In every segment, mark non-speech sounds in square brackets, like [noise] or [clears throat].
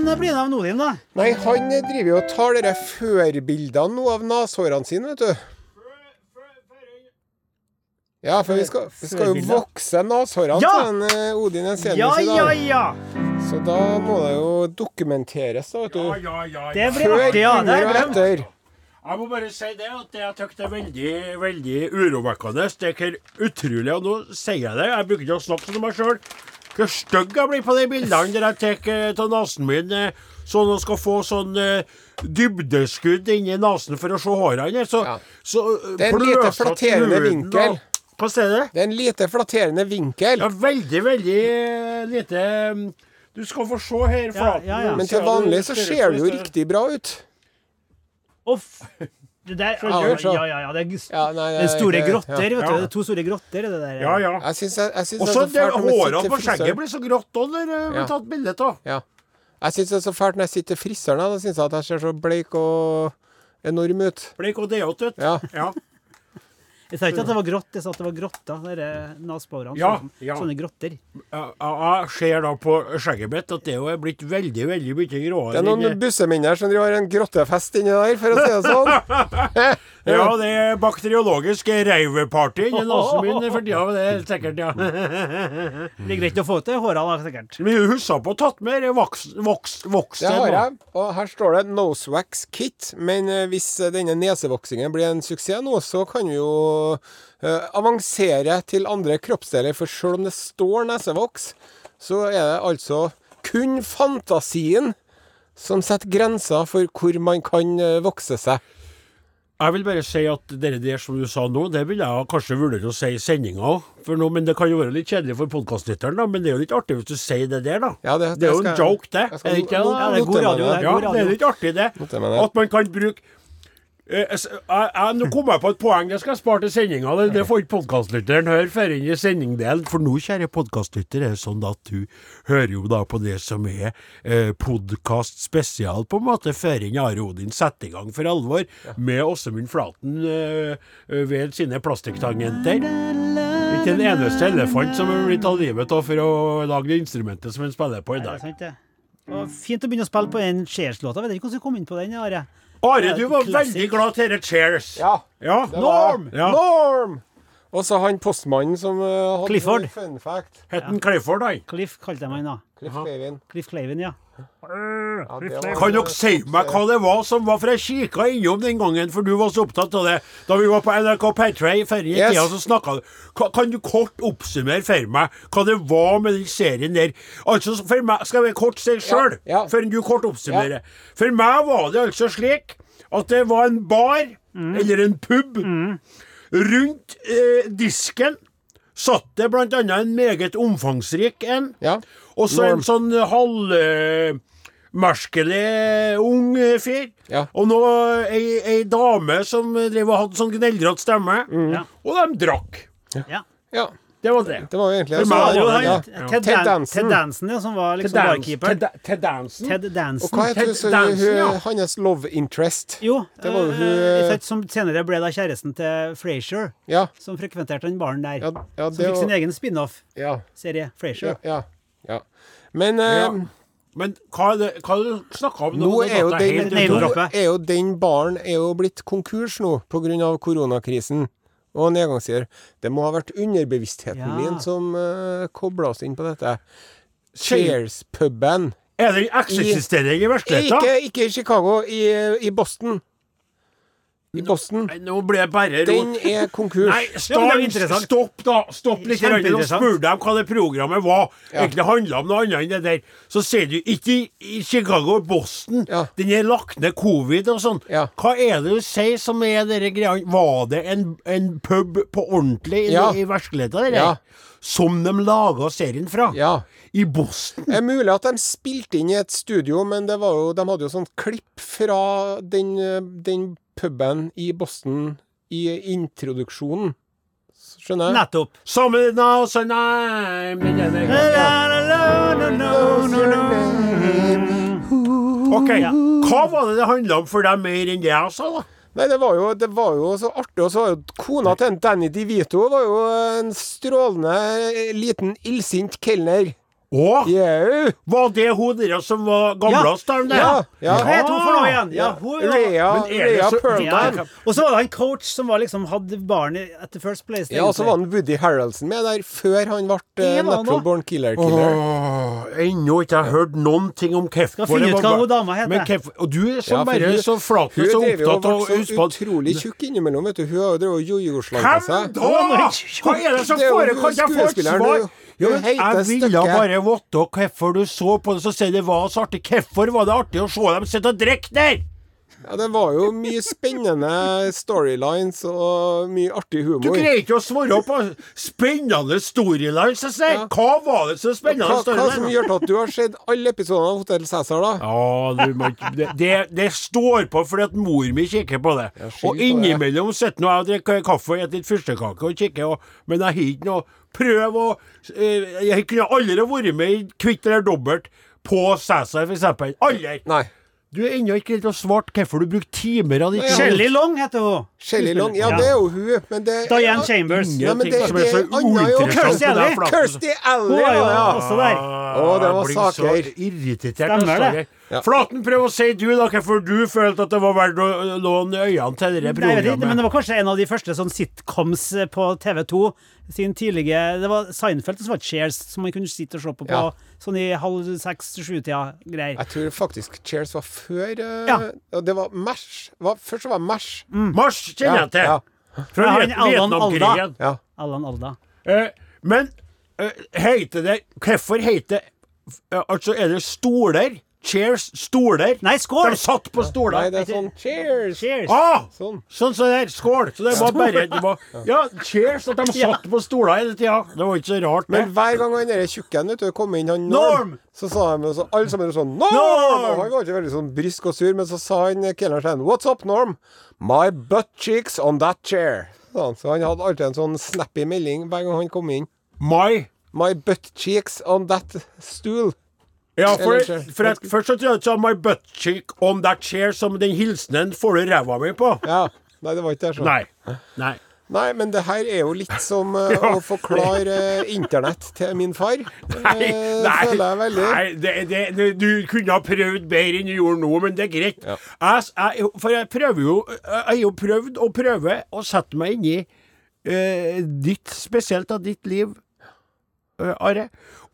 Hvor blir det av Odin da? Nei, han driver jo og tar dere førbildene nå av neshårene sine, vet du. Ja, for vi skal, vi skal jo vokse neshårene Ja! til en, eh, Odin Ensenius Ja, i ja, dag. ja! Så da må det jo dokumenteres, da, vet du. ja, ja, ja, Det blir artig, ja. Det er etter. Jeg må bare si det at jeg syns det er veldig veldig urovekkende. Det er utrolig Og nå sier jeg det, jeg bruker ikke å snakke til meg sjøl. Hvor stygg jeg blir på de bildene der jeg tar av nesen min sånn sånn og skal få sånn eh, dybdeskudd inni nesen for å se hårene. Så, Ja. så eh, Det er en lite flatterende vinkel. Hva sier du? Det er en lite flatterende vinkel. Ja, veldig, veldig eh, lite Du skal få se her, flaten. ja, ja. Men til vanlig så ser det jo riktig bra ut. Uff. [laughs] Det der, ja, ja, ja, ja. Det er Ja, nei, det store grotter, vet du. Det er to store grotter, det der. Ja, ja. Jeg syns jeg, jeg syns Og det så er så fælt sitter på skjegget blir så grått òg når det blir tatt bilde av. Ja. Jeg syns det er så fælt når jeg sitter til frisøren. Da syns jeg at jeg ser så bleik og enorm ut. Bleik og deot ut. Ja. Ja. Jeg sa ikke at det var grått, jeg sa at det var grotter. der Ja, sånn- ja. Sånne grotter. Jeg jeg ser da på skjegget mitt at det jo er blitt veldig, veldig mye gråere. Det er noen busseminner som har en grottefest inni der, for å si det sånn. [laughs] Ja, det er bakteriologisk reiveparty inni nesen min for tida. Det er sikkert, ja. [laughs] Det er greit å få til håra da, sikkert. Men hun huska på å tatt mer voks, voks, voks Det har jeg. Og her står det 'Nosewax Kit'. Men eh, hvis denne nesevoksingen blir en suksess nå, så kan vi jo eh, avansere til andre kroppsdeler. For selv om det står nesevoks, så er det altså kun fantasien som setter grenser for hvor man kan eh, vokse seg. Jeg vil bare si at det der som du sa nå, det vil jeg kanskje vurdere å si i sendinga òg. Men det kan jo være litt kjedelig for podkastlytteren, da. Men det er jo litt artig hvis du sier det der, da. Ja, det- det er jo en joke, det. Er det ikke det? Ja, det er god radio, det Ja, det er litt artig, det. Det. At man kan bruke Eh, s- jeg, jeg, Nå kom jeg på et poeng. jeg skal spare til sendinga. Det, det får ikke podkastlytteren høre før inn i sendingdelen. For nå, kjære podkastlytter, er det sånn at du hører jo da på det som er eh, podkast spesial, på en måte, før inn Are Odin setter i gang for alvor med Åsemund Flaten eh, ved sine plastikktangenter. Ikke en eneste elefant som er blitt tatt livet av for å lage det instrumentet som han spiller på i Det er dag. sant, det. Og fint å begynne å spille på den Cheers-låta. Vet ikke hvordan du kom inn på den, Are. Are, du var veldig glad til dette Cheers. Ja. Ja. Det Norm! Ja. Norm! Og så han postmannen som uh, hadde Clifford. fun fact. Het han Clifford, da? Cliff kalte jeg meg da. Cliff Clavin. Cliff Clavin, ja. Ja, var- Kan dere si meg hva det var som var, for jeg kikka innom den gangen, for du var så opptatt av det. Da vi var på NRK Patray før i Yes. tida, så snakka du Kan du kort oppsummere for meg hva det var med den serien der? Altså, for meg, Skal jeg kort si sjøl, Ja, ja. før du kort oppsummerer? For meg var det altså slik at det var en bar, eller en pub, rundt eh, disken. Satt det annet en meget omfangsrik en. Ja. Og så en sånn halvmerkelig ung eh, fyr. Ja. Og nå ei, ei dame som drev og hadde sånn gneldrete stemme. Ja. Og de drakk. ja. ja. Det var det. Det var egentlig For så- meg Det var jo han, ja. Ted, Ted Dansen. Ted Dansen, ja, som var liksom barkeeper. Ted, til da- Til dansen. Og hva heter Ted hun, så, hun, ja. hans love interest? Jo, Det var jo eh, hun- uh, som senere ble da kjæresten til Frasier, Ja. som frekventerte den baren der. Ja, ja, som fikk sin egen spin-off-serie, Ja. Frasier. Ja. ja, ja. Men uh, Ja. Men hva er det hva er det du snakker om nå er jo, den, nå er jo den baren er jo blitt konkurs nå pga. koronakrisen og nedgangstider. Det må ha vært underbevisstheten Ja. min som uh, kobla oss inn på dette. Cheers-puben. Er den eksisterende i virkeligheten? Ikke, ikke i Chicago, i, i Boston. I Boston. Nå, Nå ble jeg bare Den er konkurs. Nei, stans, stopp da! Stopp litt. Nå spør om hva det programmet var. Ja. Egentlig handla om noe annet enn det der. Så ser du ikke i, i Chicago og Boston. Ja. Den er lagt ned covid og sånn. Ja. Hva er det du sier som er de greiene? Var det en, en pub på ordentlig i, Ja. i virkeligheten? Ja. som de laga serien fra. Ja. I Boston. Det er mulig at de spilte inn i et studio, men det var jo, de hadde jo sånn klipp fra den, den puben i Boston i introduksjonen. Skjønner? Nettopp. Now, so. OK. Hva var det det handla om for deg mer enn det jeg sa, da? Nei, det var, jo, det var jo så artig. Og så var jo kona til Danny DeVito var jo en strålende liten illsint kelner. Å, Yeah. var det hun der som var gamlest ja. der? Ja, ja. Hva het hun for noe igjen? Ja, hun, er så- Perlman. Og så var det en coach som var liksom hadde barnet etter first place. Ja, og så var han Woody Harroldson med der før han ble han Natural. Born Killer Killer. Åh, Ennå ikke jeg hørt noen ting om hvorfor Skal finne ut hva hun dama heter. Og du er så Ja, bare så flat Hun og så opptatt av huske så utrolig tjukk innimellom, vet du. Hun har jo drevet og jojo-slanka Hvem da?! Hva er det som er foregår? Jeg får et svar! Heter jeg ville bare vite hvorfor du så på det, så sier det var så artig. Hvorfor var det artig å se dem sitte og drikke der? Ja, det var jo mye spennende storylines og mye artig humor. Du greier ikke å svare på spennende storylines, jeg sier. Ja. Hva var det som spennende Hva, hva som gjør at du har sett alle episodene av Hotell Cæsar, da? Ja, du må det, det, det står på fordi at mor mi kikker på det. og innimellom sitter nå jeg og drikker kaffe og spiser litt fyrstekake og kikker, og, men jeg har ikke noe Prøv å eh, Jeg kunne aldri vært med i Kvitt eller dobbelt på Cæsar, eksempel. Aldri. Du er ennå ikke å svart hvorfor du brukte timer av ditt Ja. Shelly Long heter hun. Shelly Long. Ja, det er jo hun, men det Diane Chambers. Ja, men det- så det er annet jo. Kirstie Alley. Kirsty Alley, ja, ja. også der. Å, det var saker. Stemmer det, det. Ja. Flaten, prøv å si du, da, hvorfor du følte at det var verdt å låne øynene til dette Nei, jeg men det var kanskje en av de første sånn sitcoms eh, på TV2 sin tidlige Det var Seinfeld og så var det Cheers, som man kunne sitte og se på på Ja. sånn i halv seks-sju-tida greier. Jeg tror faktisk Cheers var før eh, Ja. og Det var Mash. Var, først så var Mash. Mars kjenner jeg til. Ja, Fra Vietnamkrigen. ja. Allan Alda. Eh, men uh, heter det Hvorfor heter Altså, er det stoler? Chairs? Stoler? Nei, skål! De satt på stoler. Nei, det er sånn Cheers. Cheers! Ah! Sånn. Sånn der. Skål. Så det var bare det var, Ja, cheers at de satt på stoler hele tida. Det var ikke så rart, det. Men hver gang han der tjukken kom inn, han Norm! Norm, så sa de så, alle sammen sånn Norm! Norm! Og han var ikke veldig sånn brysk og sur, men så sa han kelneren sånn What's up, Norm? My butt cheeks on that chair. Han. Så han hadde alltid en sånn snappy melding hver gang han kom inn. My My butt cheeks on that stool. Ja, for, for at, først så trodde jeg 'my butt cheek on that chair', som den hilsenen får du ræva mi på. Ja. Nei, det var ikke det. sånn. Nei. Nei. Nei, men det her er jo litt som eh, [laughs] å forklare uh, internett til min far. Nei, uh, nei, nei det, det, det, du kunne ha prøvd bedre enn du gjorde nå, men det er greit. Ja. Jeg, jeg, for jeg prøver jo Jeg har jo prøvd og prøver å sette meg inn i eh, ditt, spesielt av ditt liv, Are,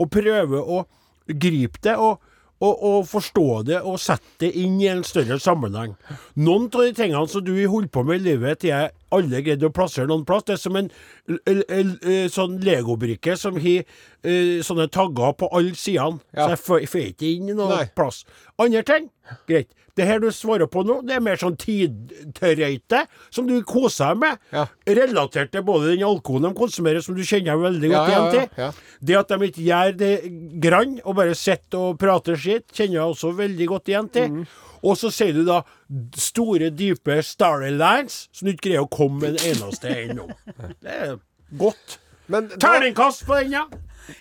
og prøve å gripe det og, og, og forstå det og sette det inn i en større sammenheng. Noen av de tingene som du har holdt på med i livet til jeg alle greide å plassere noen plass, det er som en en, en, en sånn legobrikke som har eh, sånne tagger på alle sidene. Ja. Så jeg får ikke inn noen Nei. plass. Andre ting, greit. Det her du svarer på nå, det er mer sånn tidtørrøyte, som du koser deg med. Ja. Relatert til både den alkoholen de konsumerer, som du kjenner veldig godt ja, igjen ja, til. ja. Det at de ikke gjør det grann, og bare sitter og prater skitt, kjenner jeg også veldig godt igjen til. Mm. Og så sier du da store, dype storylines som du ikke greier å komme med en eneste ennå. [laughs] Det er godt. Men Terningkast på den, ja.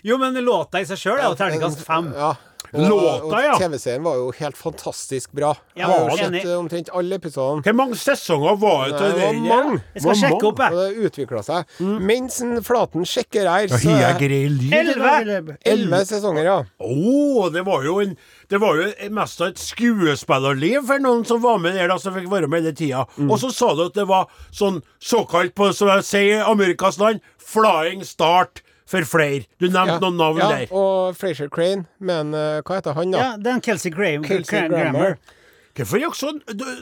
Jo, men låta i seg sjøl er jo terningkast fem. Ja. Låta, ja. TV-serien var jo helt fantastisk bra. Ja, Jeg har jo sett eh, omtrent alle episodene. Hvor mange sesonger var det? Det var mange. Jeg skal sjekke opp, Og jeg. det utvikla seg. Mens Flaten sjekker her, så er? Elleve. elleve sesonger, ja. Å, det var jo en Det var jo mest av et skuespillerliv for noen som var med der, da, som fikk være med hele tida. Mm. Og så sa du at det var sånn såkalt, på som jeg sier i Amerikas land, flying start for flere. Du nevnte ja. noen navn ja, der. Og Frazier Crane, men uh, hva heter han, da? Ja, det er en Kelsey Graham. Kelsey Gra- Grammer. Hvorfor er dere så,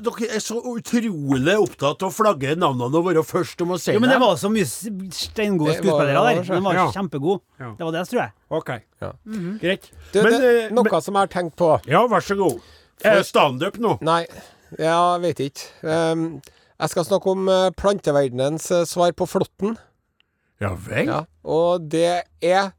dere er så utrolig opptatt av å flagge navnene og være først om å si Jo, men det var så mye steingode skuespillere der. ja, De var ja. kjempegode. Ja. Det var det, tror jeg. OK. Ja. Greit. Du, men, det, eh, noe men som jeg har tenkt på Ja, vær så god. Er det standup nå? Nei, jeg vet ikke. Um, jeg skal snakke om planteverdenens eh, svar på flåtten. Ja vel? Ja, og det er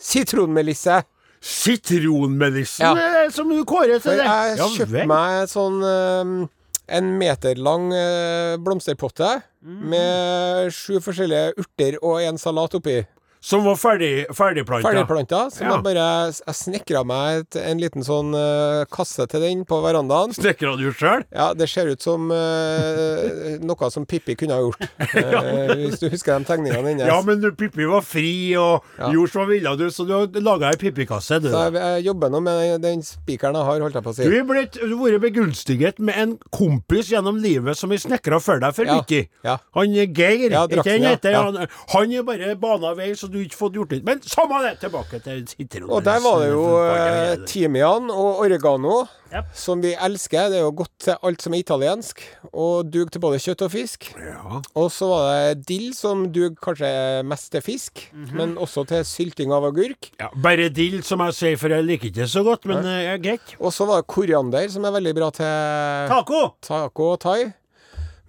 sitronmelisse. Sitronmelisse Ja. som du kårer til det? jeg Ja kjøpte meg sånn eh, en meter lang eh, blomsterpotte med sju forskjellige urter og en salat oppi. Som var ferdig, ferdigplanta. Ferdigplanta. Som Ja. jeg bare jeg snekra meg en liten sånn uh, kasse til den på verandaen. Snekra du sjøl? Ja, det ser ut som uh, [laughs] noe som Pippi kunne ha gjort. [laughs] Eh, hvis du husker de tegningene hennes. Ja, men du, Pippi var fri, og Ja. gjorde som ville du, så du laga ei Pippi-kasse, du. Så jeg, jeg jobber nå med den, den spikeren jeg har, holdt jeg på å si. Du har vært begunstiget med en kompis gjennom livet som har snekra for deg for Ja, mye. ja. Han Geir, Ja, ikke han ja, heter? ja. Han, han er bare bana vei, så du ikke fått gjort det. Men samme det, tilbake til sitronen. Og der var det jo eh, timian og oregano, yep. som vi elsker. Det er jo godt til alt som er italiensk, og dug til både kjøtt og fisk. Ja. Og så var det dill, som dug kanskje mest til fisk, Mhm. men også til sylting av agurk. ja. Bare dill, som jeg sier, for jeg liker ikke så godt, men eh, greit. Og så var det koriander, som er veldig bra til Taco! taco og thai.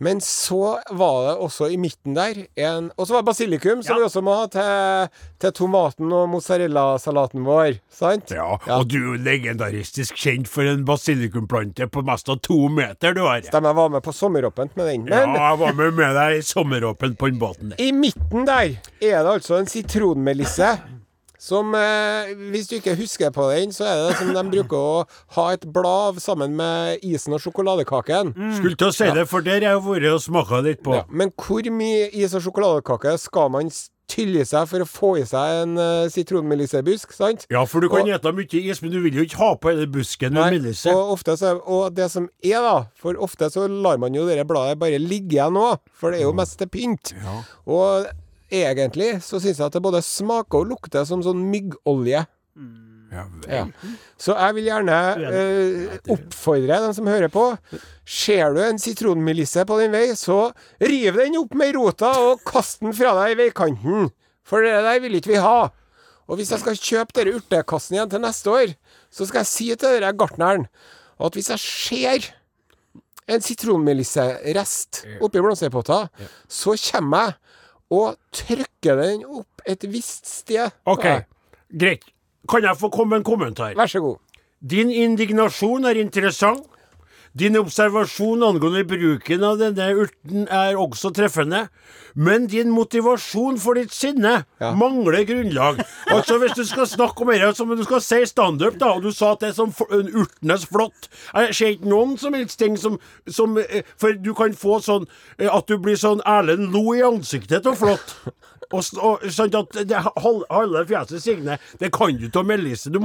Men så var det også i midten der en Og så var det basilikum, som Ja. vi også må ha til, til tomaten og mozzarella-salaten vår. Sant? Ja, Ja. og du er jo legendaristisk kjent for en basilikumplante på mest av to meter, du har. Stemmer, jeg var med på sommeråpent med den. Men Ja, jeg var med med deg i sommeråpen på den båten. i midten der er det altså en sitronmelisse. Som, eh, hvis du ikke husker på den, så er det som de bruker å ha et blad sammen med isen og sjokoladekaken. Skulle til å si det, for der har jeg vært og smaka litt på. Ja, men hvor mye is og sjokoladekake skal man tylle seg for å få i seg en uh, sitronmelissebusk, sant? Ja, for du kan spise mye is, men du vil jo ikke ha på hele busken med Nei, melisse. Og, ofte så, og det som er, da For ofte så lar man jo det bladet bare ligge igjen òg, for det er jo mest til pynt. Ja. Og egentlig så syns jeg at det både smaker og lukter som sånn myggolje. Ja, vel. Ja. Så jeg vil gjerne eh, oppfordre dem som hører på. Ser du en sitronmelisse på din vei, så riv den opp med rota og kast den fra deg i veikanten. For det der vil ikke vi ha. Og hvis jeg skal kjøpe denne urtekassen igjen til neste år, så skal jeg si til denne gartneren at hvis jeg ser en sitronmelisserest oppi blomsterpotta, så kommer jeg og trykker den opp et visst sted. OK, greit. Kan jeg få komme med en kommentar? Vær så god. Din indignasjon er interessant. Din observasjon angående bruken av denne urten er også treffende. Men din motivasjon for ditt sinne Ja. mangler grunnlag. Altså Hvis du skal snakke om dette som om du skal si standup, da, og du sa at det er som urtenes flott Jeg ser ikke noen som helst ting som, som eh, For du kan få sånn eh, at du blir sånn Erlend Lo i ansiktet av flott. Og, og sånn at det, hal- Halve fjeset Signe, det kan du ta av Melisse. Du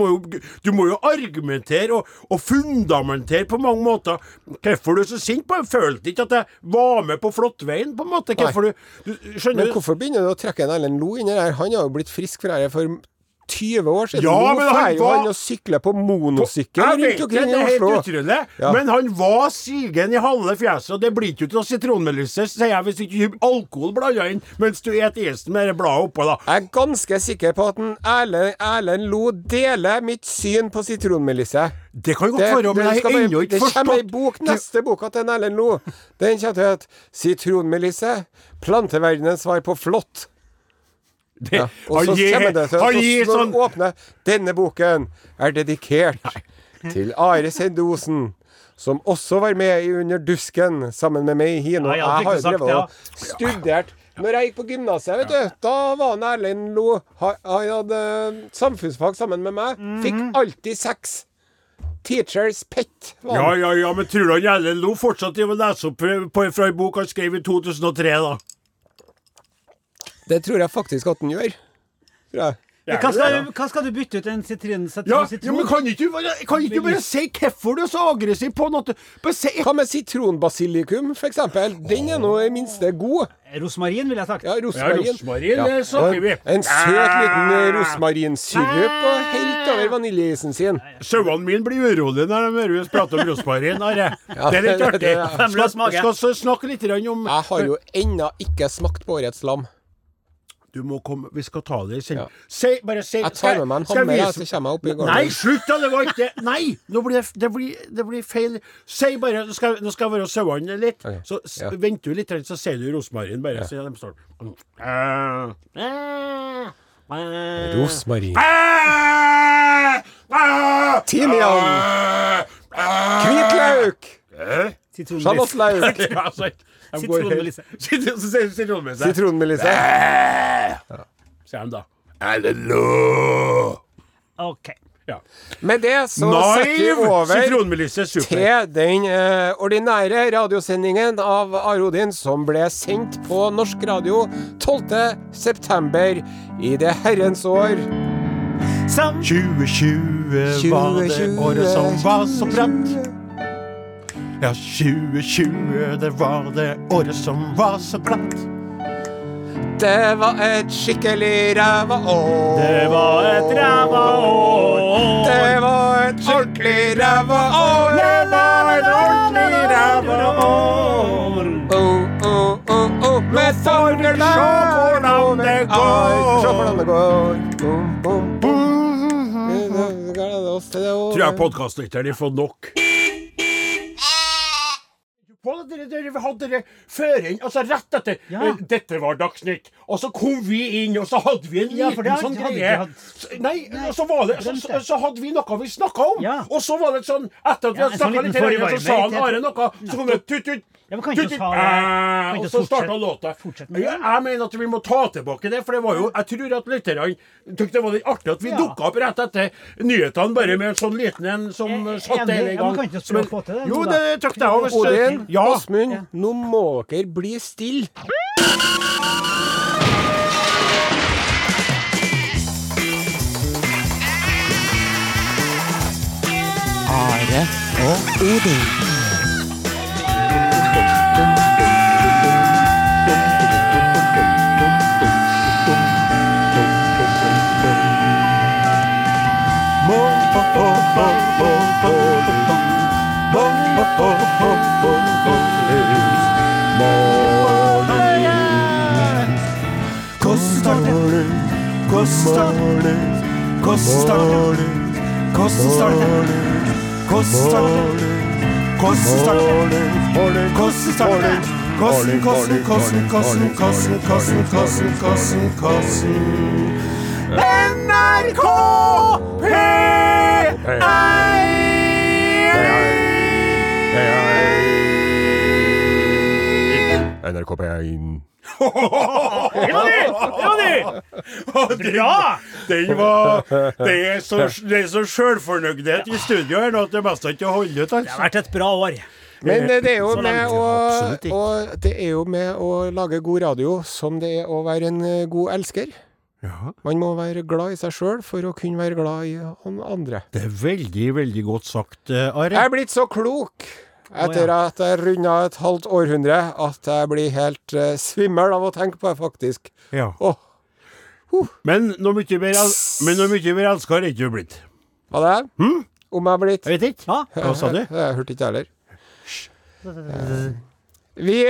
du må jo argumentere og, og fundamentere på mange måter. Hvorfor du er så sint på Jeg følte ikke at jeg var med på Flåttveien, på en måte. Hvorfor du, du Skjønner Men du? hvorfor begynner du å trekke en Erlend Lo inn her? Han har jo blitt frisk fra det for 20 år siden. Ja, Nå han var- han å sykle på monosykkel rundt omkring i Oslo. utrolig. Ja. Men han var sigen i halve fjeset, og det blir ikke noe sitronmelisse, sier jeg, hvis ikke alkohol blanda inn mens du spiser isen med det bladet oppå, da. Jeg er ganske sikker på at en Erlend, Erlend Lo deler mitt syn på sitronmelisse. Det kan godt være, men jeg har ennå ikke det kommer ei bok, neste boka til Erlend Lo. Den kommer til å hete 'Sitronmelisse. Planteverdenens svar på flått'. Det. Ja. Og så kommer det til han gir sånn åpner Denne boken er dedikert til Are Sendosen. Som også var med i Under dusken sammen med meg i Hino. Ja, jeg, jeg har drevet og studert Når jeg gikk på gymnaset, vet du, da var han Erlend Lo Han hadde samfunnsfag sammen med meg. Fikk Mhm. alltid seks. Teachers pet. var Ja, ja, ja, men tror du han Erlend Lo fortsatt driver og leser opp på, på, fra en bok han skrev i 2003, da? Det tror jeg faktisk at den gjør. Tror jeg. Men Hva skal, du, hva skal du bytte ut en sitrin? sitron, Ja, ja, sitron? men kan ikke du bare, kan ikke du bare si hvorfor du er så aggressiv på noe? Bare si Hva med sitronbasilikum, for eksempel? Den er nå i minste god. Rosmarin, vil jeg sagt. Ja, Ja, rosmarin. rosmarin, det snakker vi. En søt liten eh, rosmarinsirup og helt over vaniljeisen sin. Sauene mine blir urolige når de hører oss prate om rosmarin. Are. [laughs] Ja, det er litt det- artig. det- det- Femløs Skal, mage. skal så snakke litt grann om Jeg har jo ennå ikke smakt på årets lam. Du må komme Vi skal ta det i sending. Ja. Si, bare si Jeg tar med meg en hammer, jeg, så kommer jeg opp i gården. Nei, slutt da! Det var ikke det. Nei! Nå blir det, det, blir, det blir feil. Si bare Nå skal, nå skal jeg være sauene litt. Okay. Så Ja. venter du litt, så sier du rosmarin bare. Så de står Rosmarin. Timian! Hvitløk! [laughs] Sitronmelisse. Sitronmelisse. Sitronmelisse. Sitronmelisse. Sier de da. Hallo! OK. Ja. Med det så setter vi over sitronmelisse super. til den eh, ordinære radiosendingen av Are Odin som ble sendt på norsk radio 12. september i det herrens år Sam 2020 var det 2020. året som var så bratt. Ja, 2020, det var det året som var så glatt. Det var et skikkelig ræva år. Det var et ræva år. Det var et skikkelig ræva år. Det var et ordentlig ræva år. Oh, oh, oh, oh. Med sorger Se hvordan det går. Se hvordan det går. Det året. Tror jeg podkastlytterne har fått nok. På det, dere vi hadde dere før inn, altså rett etter Ja. eh, Dette var Dagsnytt. Og så kom vi inn, og så hadde vi en Ja, liten det sånn greie. Hadde... Nei, Nei, så var det så, så, så hadde vi noe vi snakka om. Ja. Og så var det sånn Etter at vi Ja, hadde sånn snakka litt, så sa han Are noe. Så kom det tut-tut. Ja, men kan ikke tut-tut, ta det- kan ikke Og så starta låta. med Ja. Jeg mener at vi må ta tilbake det, for det var jo Jeg tror at lytterne syntes det var litt artig at vi Ja. dukka opp rett etter nyhetene, bare med en sånn liten en som Jeg- jeg satt enig. hele i Ja, men gang. kan ikke Som en- prøve å få til det Jo, det trakk jeg òg. Odin, Ja. Åsmund, nå må dere bli stille. Are og Odin. Hvordan starter det? Hvordan starter det? Hvordan starter det? Hvordan starter det? Hvordan starter det? Hvordan starter det? Hvordan, hvordan, hvordan, hvordan, hvordan, hvordan, hvordan, hvordan, hvordan NRK P1 NRK P1. Bra! Den var Det er så, [laughs] det er så sjølfornøydhet i studio her nå at det er mest ikke å holde ut, Det har altså. vært et bra år. Men eh, det er jo med å, og det er jo med å lage god radio som det er å være en eh, god elsker. Ja, Man må være glad i seg sjøl for å kunne være glad i andre. det er veldig, veldig godt sagt, Are. Jeg er blitt så klok etter at jeg runda et halvt århundre at jeg blir helt uh, svimmel av å tenke på det, faktisk. Ja. Åh, Men noe mye mer, men noe mye mer elsker har ikke du blitt. hva det er? Om jeg har blitt Jeg vet ikke. Ja. Hva sa du? Det hørte ikke jeg heller. Uh, Vi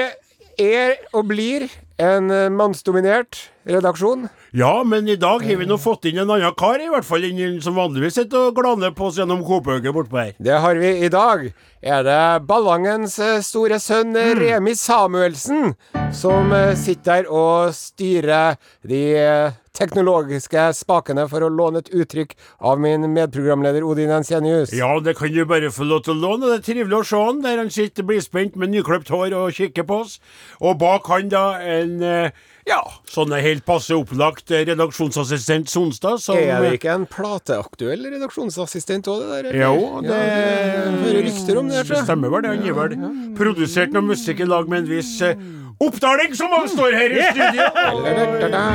er og blir en eh, mannsdominert redaksjon. Ja, men i dag har vi nå fått inn en annen kar, i hvert fall enn som vanligvis sitter og glaner på oss gjennom Coop-øyet bortpå her. Det har vi i dag. Er det Ballangens eh, store sønn mm. Remi Samuelsen som eh, sitter der og styrer de eh, teknologiske spakene, for å låne et uttrykk av min medprogramleder Odin Ensenius. Ja, det kan du bare få lov til å låne. Det er trivelig å se han der han sitter blidspent med nykløpt hår og kikker på oss. Og bak han da en eh, ja, sånn er helt passe opplagt eh, redaksjonsassistent Sonstad som Er det ikke en plateaktuell redaksjonsassistent òg, det der? eller? Jo, det ja, hører rykter om det. Det Så. stemmer vel det. Han har vel produsert noe musikk i lag med en viss eh, oppdaling, som han står her i studio. [laughs] Da-da-da.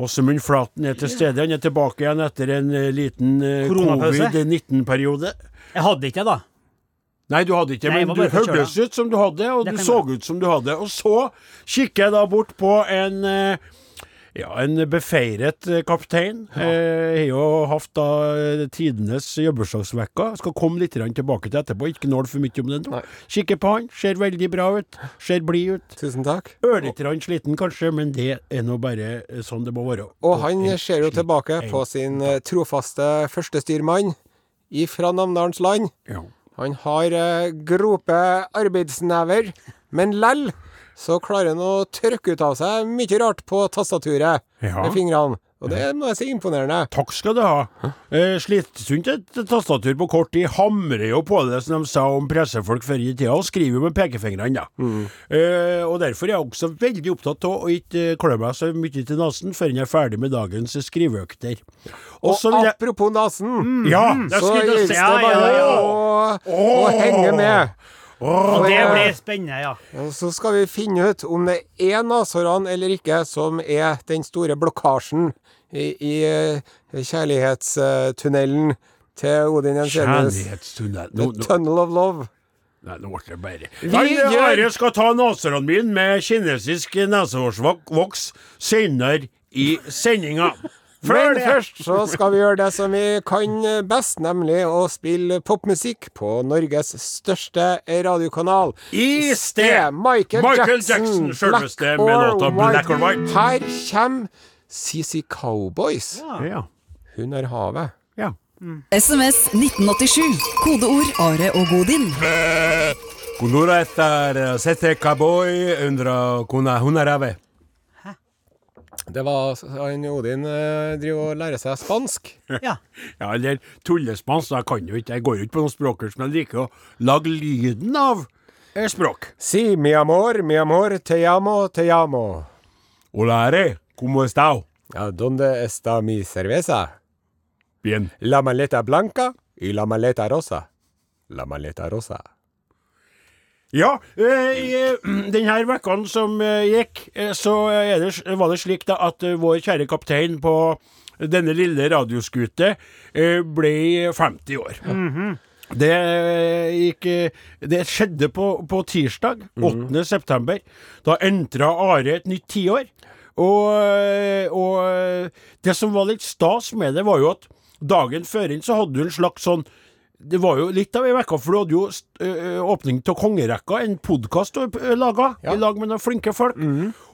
Åsemund Flaten er til stede. Han er tilbake igjen etter en eh, liten eh, covid-19-periode. Jeg hadde ikke det, da. Nei, du hadde ikke, Nei, men du hørtes ut som du hadde, og Det du så ut som du hadde. Og så kikker jeg da bort på en eh, Ja, en befeiret eh, kaptein. Eh, Har jo hatt da tidenes jobbeslagsvekka. Skal komme litt tilbake til etterpå, ikke nål for mye om det nå. Nei. Kikker på han, ser veldig bra ut. Ser blid ut. Tusen takk. Ørlite grann sliten kanskje, men det er nå bare sånn det må være. Og han ser jo tilbake på sin trofaste førstestyrmann ifra Namdalens land. Ja. Han har eh, grope arbeidsnever, men lell så klarer han å trykke ut av seg mye rart på tastaturet Ja. med fingrene. Og det må jeg si er imponerende. Takk skal du ha. Eh, Slitsomt et tastatur på kort tid. Hamrer jo på det, som de sa om pressefolk før i tida, og skriver jo med pekefingrene, da. Eh, og derfor er jeg også veldig opptatt av å ikke klø meg så mye til nesen før jeg er ferdig med dagens skriveøkter. Og jeg apropos nesen, Ja, det så gjelder det. Ja, ja, bare ja. å henge med. Og det blir spennende, ja. Og Så skal vi finne ut om det er Nasoran eller ikke som er den store blokkasjen i, i eh, kjærlighetstunnelen til Odin Jensenius. Kjærlighetstunnel no, no. Tunnel of Love. nei, nå ble det bare Vi gjør- skal ta nesehårene mine med kinesisk nesehårsvoks senere i sendinga. Men først så skal vi gjøre det som vi kan best, nemlig å spille popmusikk på Norges største radiokanal. I sted Michael, Michael Jackson, Jackson, selveste, med låta Black or White. Her kommer CC Cowboys. Ja. Hun er havet. ja. SMS 1987. Kodeord Are og Godin. Kunura etter sette cowboy under kuna hunarave. Det var han Odin eh, driver og lærer seg spansk. [laughs] ja. Ja, eller tullespansk, jeg kan jo ikke, jeg går jo ikke på noen språkkurs, men jeg liker å lage lyden av eh, språk. Si mi amor, mi amor, te amo, te amo. Olare, como estao? Ja, donde está mi cerveza? Bien. La maleta blanca y la maleta rosa. La maleta rosa. Ja, eh, i eh, [clears throat] denne vekken som eh, gikk, så er det, var det slik da at vår kjære kaptein på denne lille radioskute ble 50 år. Det gikk Det skjedde på, på tirsdag, 8. september. Da entra Are et nytt tiår. Og, og det som var litt stas med det, var jo at dagen før inn så hadde du en slags sånn det var jo litt av ei uke, for du hadde jo ø, åpning av Kongerekka, en podkast du laga Ja. i lag med noen flinke folk.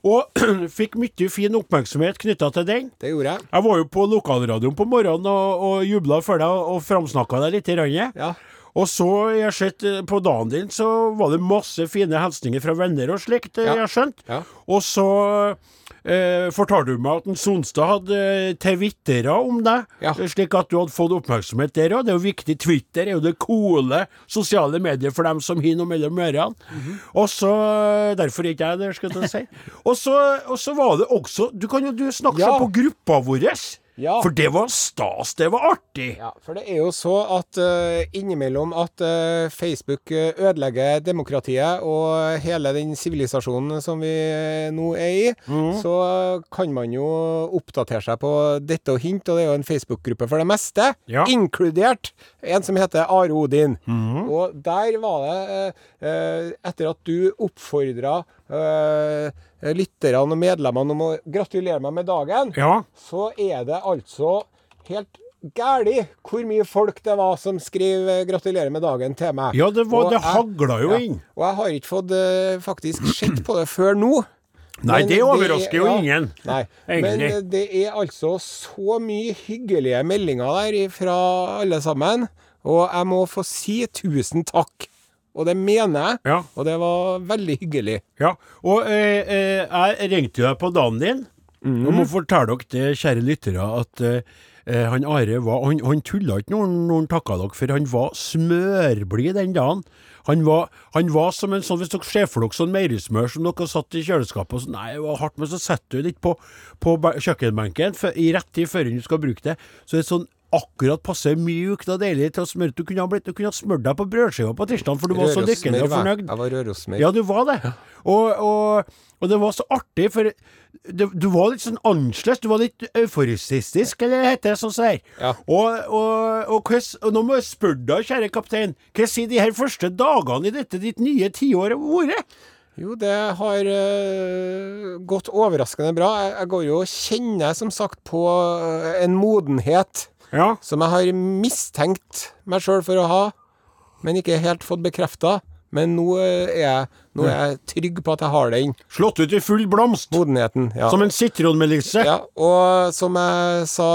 Og [clears throat] fikk mye fin oppmerksomhet knytta til den. Det gjorde jeg. Jeg var jo på lokalradioen på morgenen og, og jubla for deg og, framsnakka deg litt. I Grann. Ja. Og så, jeg har sett eh, på dagen din, så var det masse fine hilsninger fra venner og slikt, eh, Ja. jeg har skjønt. Ja. Og så eh, fortalte du meg at en Sonstad hadde eh, twittra om deg, Ja. slik at du hadde fått oppmerksomhet der òg. Det er jo viktig. Twitter er jo det coole sosiale medier for dem som har noe mellom ørene. Mhm. Og så Derfor er ikke jeg der, skal jeg si. [laughs] Og så, og så var det også Du kan jo du snakke Ja. på gruppa vår. Ja. For det var stas, det var artig. Ja, for det er jo så at uh, innimellom at uh, Facebook ødelegger demokratiet og hele den sivilisasjonen som vi eh, nå er i, så eh, kan man jo oppdatere seg på dette og hint, og det er jo en Facebook-gruppe for det meste, Ja. inkludert en som heter Are Odin. Og der var det, uh, etter at du oppfordra lytterne og medlemmene om å gratulere meg med dagen, Ja. så er det altså helt gæli hvor mye folk det var som skrev eh, 'gratulerer med dagen' til meg. Ja, det, var, det jeg- hagla jo ja, inn. Og jeg har ikke fått eh, faktisk sett på det før nå. Nei, Men det overrasker jo ja, ingen. Nei, Egentlig. Men eh, det er altså så mye hyggelige meldinger der fra alle sammen. Og jeg må få si tusen takk. Og det mener jeg. Ja. Og det var veldig hyggelig. Ja, og eh, eh, jeg ringte deg på dagen din, og må fortelle dere det, kjære lyttere, at eh, eh, han Are var Han, han tulla ikke når han- takka dere, for han var smørblid den dagen. Han var, han var som en sånn, Hvis dere ser for dere sånn meierismør som dere satt i kjøleskapet og sånn Nei, det var hardt, men så setter du litt på, på kjøkkenbenken i rett tid før du skal bruke det. Så det er sånn akkurat passe mjukt og deilig til å smøre. Du kunne ha, blitt, du kunne ha smørt deg på brødskiva på tirsdag, for du var så lykkelig og fornøyd. Jeg var rørosmer. Ja, du var det. Og, og, og det var så artig, for det, du var litt sånn annerledes. Du var litt euforistisk, eller heter det sånn sier. Ja. Og, og, og nå må jeg spørre deg, kjære kaptein, hva sier de her første dagene i dette ditt nye tiår vært? Jo, det har uh, gått overraskende bra. Jeg, jeg går jo og kjenner som sagt på uh, en modenhet Ja. som jeg har mistenkt meg sjøl for å ha, men ikke helt fått bekrefta. Men nå eh, er, jeg, nå er jeg trygg på at jeg har den Slått ut i full blomst. modenheten. Ja. Som en sitronmelisse. Ja, og som jeg sa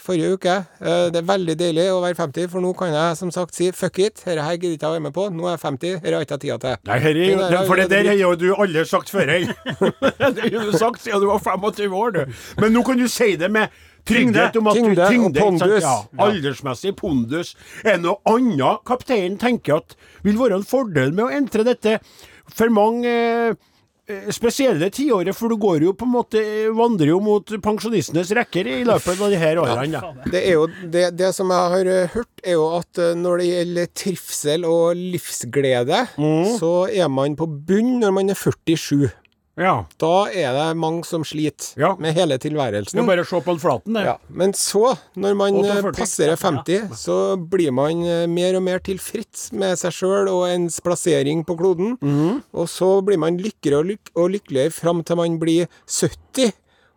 forrige uke, eh, det er veldig deilig å være 50, for nå kan jeg som sagt si fuck it, dette her gidder ikke jeg å være med på, nå er jeg 50, dette har jeg ikke tida til. Nei, her Det der for det der har jo du aldri sagt før. hei. [laughs] det har du sagt siden du var 25 år, du. Men nå kan du si det med du Tyngde og pondus. Ja, aldersmessig pondus. Er noe annet kapteinen tenker at vil være en fordel med å entre dette for mange eh, eh, spesielle tiåret, for du går jo på en måte eh, vandrer jo mot pensjonistenes rekker i løpet av de her årene. Ja. Det er jo det, det som jeg har eh, hørt, er jo at når det gjelder trivsel og livsglede, så er man på bunn når man er 47. Ja. Da er det mange som sliter Ja. med hele Det tilværelsen. er bare å se på flaten, det. Ja, men så, når man eh, 48. passerer 50, så blir man eh, mer og mer tilfreds med seg sjøl og ens plassering på kloden. Og så blir man lykkeligere og, lyk og lykkeligere fram til man blir 70.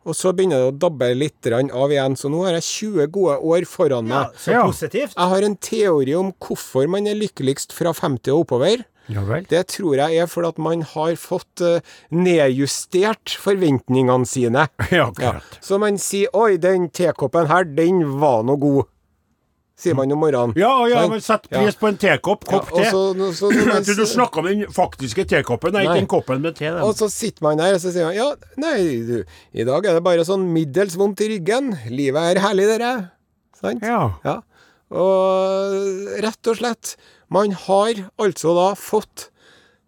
Og så begynner det å dabbe litt av igjen. Så nå har jeg 20 gode år foran Ja, meg. så positivt. Jeg har en teori om hvorfor man er lykkeligst fra 50 og oppover. Ja. Det tror jeg er fordi at man har fått eh, nedjustert forventningene sine. [laughs] Ja, Ja. Så man sier 'oi, den tekoppen her, den var nå god', sier man om morgenen. Ja, ja, men sett pris på en tekopp. Kopp Ja, te. så, så, [clears throat] du snakka om den faktiske tekoppen, nei, den koppen med te. den. og så sitter man der og så sier man, ja, nei, du, i dag er det bare sånn middels vondt i ryggen. Livet er herlig, dere. Sant? Ja. Ja. Og rett og slett, man har altså da fått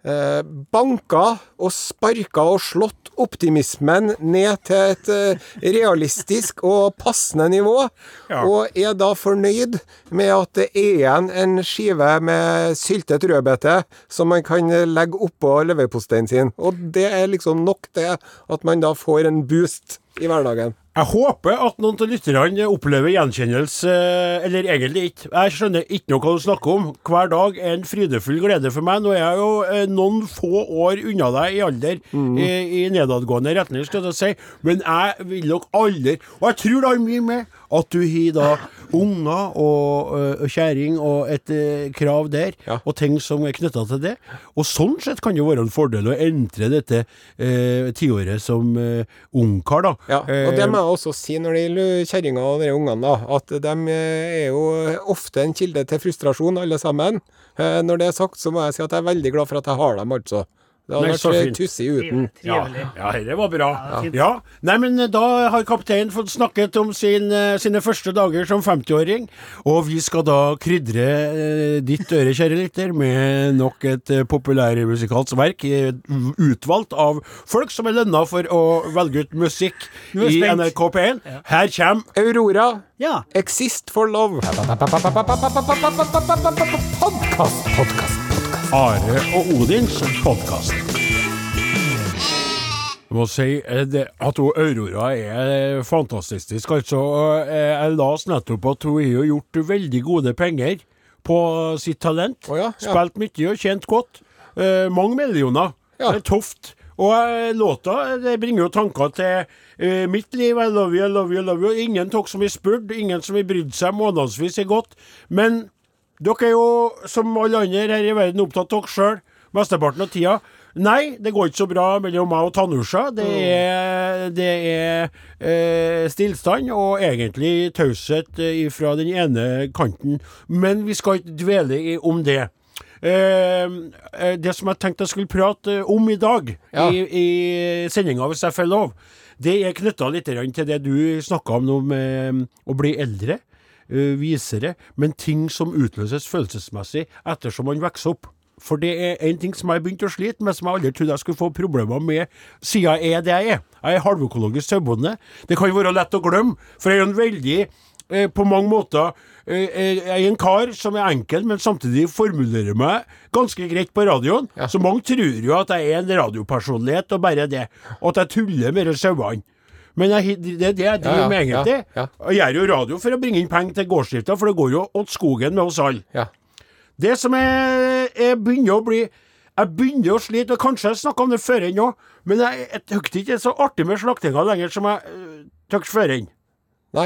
eh, banka og sparka og slått optimismen ned til et eh, realistisk og passende nivå, Ja. og er da fornøyd med at det er igjen en skive med syltet rødbete som man kan legge oppå leverposteien sin. Og det er liksom nok det at man da får en boost i hverdagen. Jeg håper at noen av lytterne opplever gjenkjennelse, eh, eller egentlig ikke. Jeg skjønner ikke noe hva du snakker om. Hver dag er en frydefull glede for meg. Nå er jeg jo eh, noen få år unna deg i alder, i, i nedadgående retning, skal jeg si. Men jeg vil nok aldri Og jeg tror det har mye med at du har da unger og, øh, og kjæring og et øh, krav der, Ja. og ting som er knytta til det. Og sånn sett kan det være en fordel å entre dette øh, tiåret som øh, ungkar, da. Ja, og det Eh, må jeg også si når det gjelder kjerringa og de ungene, da, at de er jo ofte en kilde til frustrasjon, alle sammen. Eh, Når det er sagt, så må jeg si at jeg er veldig glad for at jeg har dem, altså. Det hadde vært tussig uten. Ja, ja, det var bra. Ja. Ja, Nei, men eh, da har kapteinen fått snakket om sin, eh, sine første dager som 50-åring, og vi skal da krydre eh, ditt øre, kjære lytter, med nok et eh, populærmusikalsk verk, eh, utvalgt av folk som er lønna for å velge ut musikk i. NRK P1. Her kommer Aurora, Ja. Exist for love. Podkast, podkast. Are og Odins podkast. Jeg må si eh, at Aurora er fantastisk. Altså, eh, jeg las nettopp at hun har gjort veldig gode penger på sitt talent. Oh ja, ja. Spilt mye og tjent godt. Eh, mange millioner. Ja. Det er tøft. Og eh, låta det bringer jo tanker til uh, mitt liv. I love you, I love you, I love you. Ingen tok som har spurt, ingen som har brydd seg månedsvis er godt. Men dere er jo, som alle andre her i verden, opptatt av dere sjøl mesteparten av tida. Nei, det går ikke så bra mellom meg og Tanusha. Det er, det er eh, stillstand og egentlig taushet eh, fra den ene kanten. Men vi skal ikke dvele om det. Eh, eh, det som jeg tenkte jeg skulle prate om i dag, Ja. i, i sendinga, hvis jeg får lov, det er knytta litt til det du snakka om nå med å bli eldre, eh, visere, men ting som utløses følelsesmessig ettersom man vokser opp. For det er en ting som jeg har begynt å slite med, som jeg aldri trodde jeg skulle få problemer med, siden jeg er det jeg er. Jeg er halvøkologisk sauebonde. Det kan være lett å glemme, for jeg er jo en veldig eh, på mange måter eh, Jeg er en kar som er enkel, men samtidig formulerer meg ganske greit på radioen. Ja. Så mange tror jo at jeg er en radiopersonlighet, og bare det. Og at jeg tuller med sauene. Men jeg, det er det jeg driver med, egentlig. Jeg gjør jo radio for å bringe inn penger til gårdsdrifta, for det går jo åt skogen med oss alle. Ja. Det som jeg, jeg begynner å bli jeg begynner å slite. og Kanskje jeg snakka om det før ennå, men jeg, jeg tykker ikke det er så artig med slaktinga lenger som jeg uh, tykte før enn. Nei.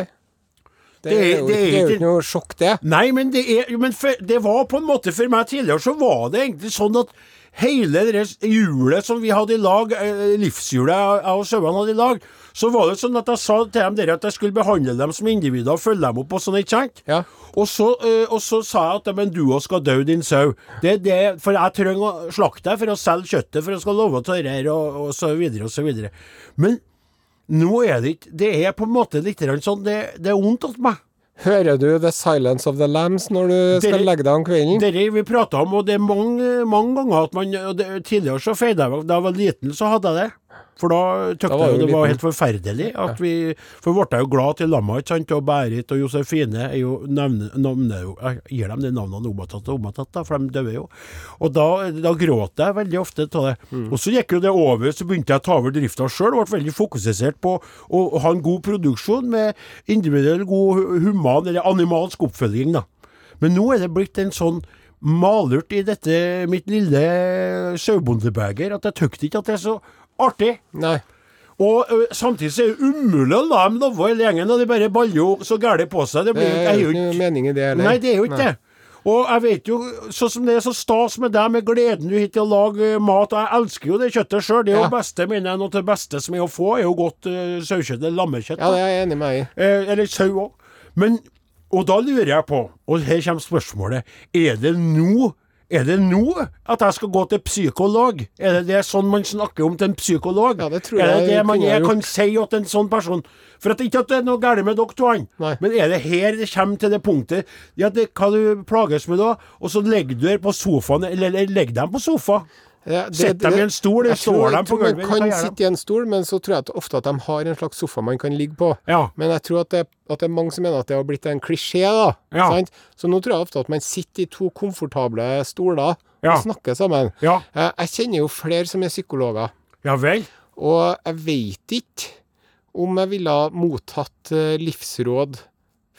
Det, Det er- det er jo ikke- noe sjokk, det. Nei, men det er men for, det var på en måte for meg tidligere, så var det egentlig sånn at hele det hjulet som vi hadde i lag, eh, livshjulet jeg og sauene hadde i lag, så var det sånn at jeg sa til dem der at jeg skulle behandle dem som individer og følge dem opp og sånn, ikke sant? Ja. Og så, øh, og så sa jeg at men du òg skal dø, din sau. Det, det, for jeg trenger å slakte deg for å selge kjøttet, for jeg skal love til dette og, og så videre og så videre. Men nå er det ikke Det er på en måte litt sånn Det, det er vondt hos meg. Hører du The Silence of the Lambs når du skal Dere- legge deg om kvelden? Dere vi prata om, og det er mange, mange ganger at man og det, Tidligere så feide jeg Da jeg var liten, så hadde jeg det. For da tykte jeg jo det var helt forferdelig. At vi, for ble jeg jo glad til lamma, ikke sant. Og Berit og Josefine er jo navne, navne, Jeg gir dem de navnene Omatatt og Omatatt, da, for de døde jo. Og da, da gråt jeg veldig ofte av det. Mm. Og så gikk jo det over, så begynte jeg å ta over drifta sjøl, ble veldig fokusert på å ha en god produksjon med individuell, god human eller animalsk oppfølging, da. Men nå er det blitt en sånn malurt i dette mitt lille sauebondebeger at jeg tykte ikke at det er så artig. Nei. Og ø, samtidig så er det umulig å la dem love hele gjengen, og de bare baller jo så gærent på seg. Det Det blir, jeg er jo ikke noe mening i det heller. Nei, det er jo ikke det. Og jeg vet jo, sånn som det er så stas med deg, med gleden du har til å lage mat, og jeg elsker jo det kjøttet sjøl. Det er jo Ja. beste, mener jeg, noe av det beste som er å få, er jo godt uh, sauekjøtt, eller lammekjøtt. Ja, det er jeg enig med deg i. Eh, eller sau òg. Men Og da lurer jeg på, og her kommer spørsmålet, er det nå er det nå at jeg skal gå til psykolog? Er det det sånn man snakker om til en psykolog? Ja, det tror jeg, er det jeg det man gjort. kan si til en sånn person? For at ikke at det er noe galt med dere to, men er det her det kommer til det punktet Ja, det, hva du plages med da? Og så legger du her på sofaen, eller, eller legger dem på sofa. Ja, det- Sett dem i en stol, jeg står dem på gulvet. man kan sitte i en stol, men så tror jeg at ofte at de har en slags sofa man kan ligge på. Ja. Men jeg tror at det, at det er mange som mener at det har blitt en klisjé, da. Ja. Sant? Så nå tror jeg ofte at man sitter i to komfortable stoler og snakker sammen. Jeg kjenner jo flere som er psykologer, Ja vel? og jeg veit ikke om jeg ville ha mottatt eh, livsråd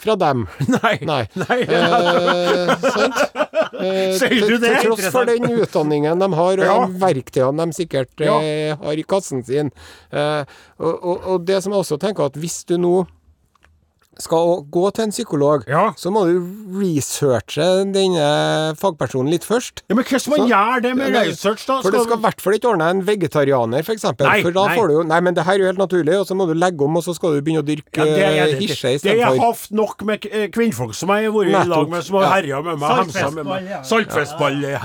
fra dem. [laughs] Nei. Nei. Nei. Eh, [laughs] sant? Eh, [laughs] Sier du det? Til tross for den utdanningen de har, og [laughs] Ja. de verktøyene de sikkert ja. har i kassen sin. Eh, og, og, og det som jeg også tenker, at hvis du nå skal gå til en psykolog, Ja. så må du researche denne fagpersonen litt først. Ja, men hvordan man Så- gjør det med Nei, research, da? For det skal i hvert fall ikke ordne en vegetarianer, f.eks. Nei, For da nei. får du jo Nei, men det her er jo helt naturlig, og så må du legge om, og så skal du begynne å dyrke Ja, enig i. hirse Det har jeg istedenfor. hatt nok med eh, kvinnfolk som jeg har vært i Nettopp. lag med, som har Ja. herja med meg, hemsa med meg. Saltfestball, ja.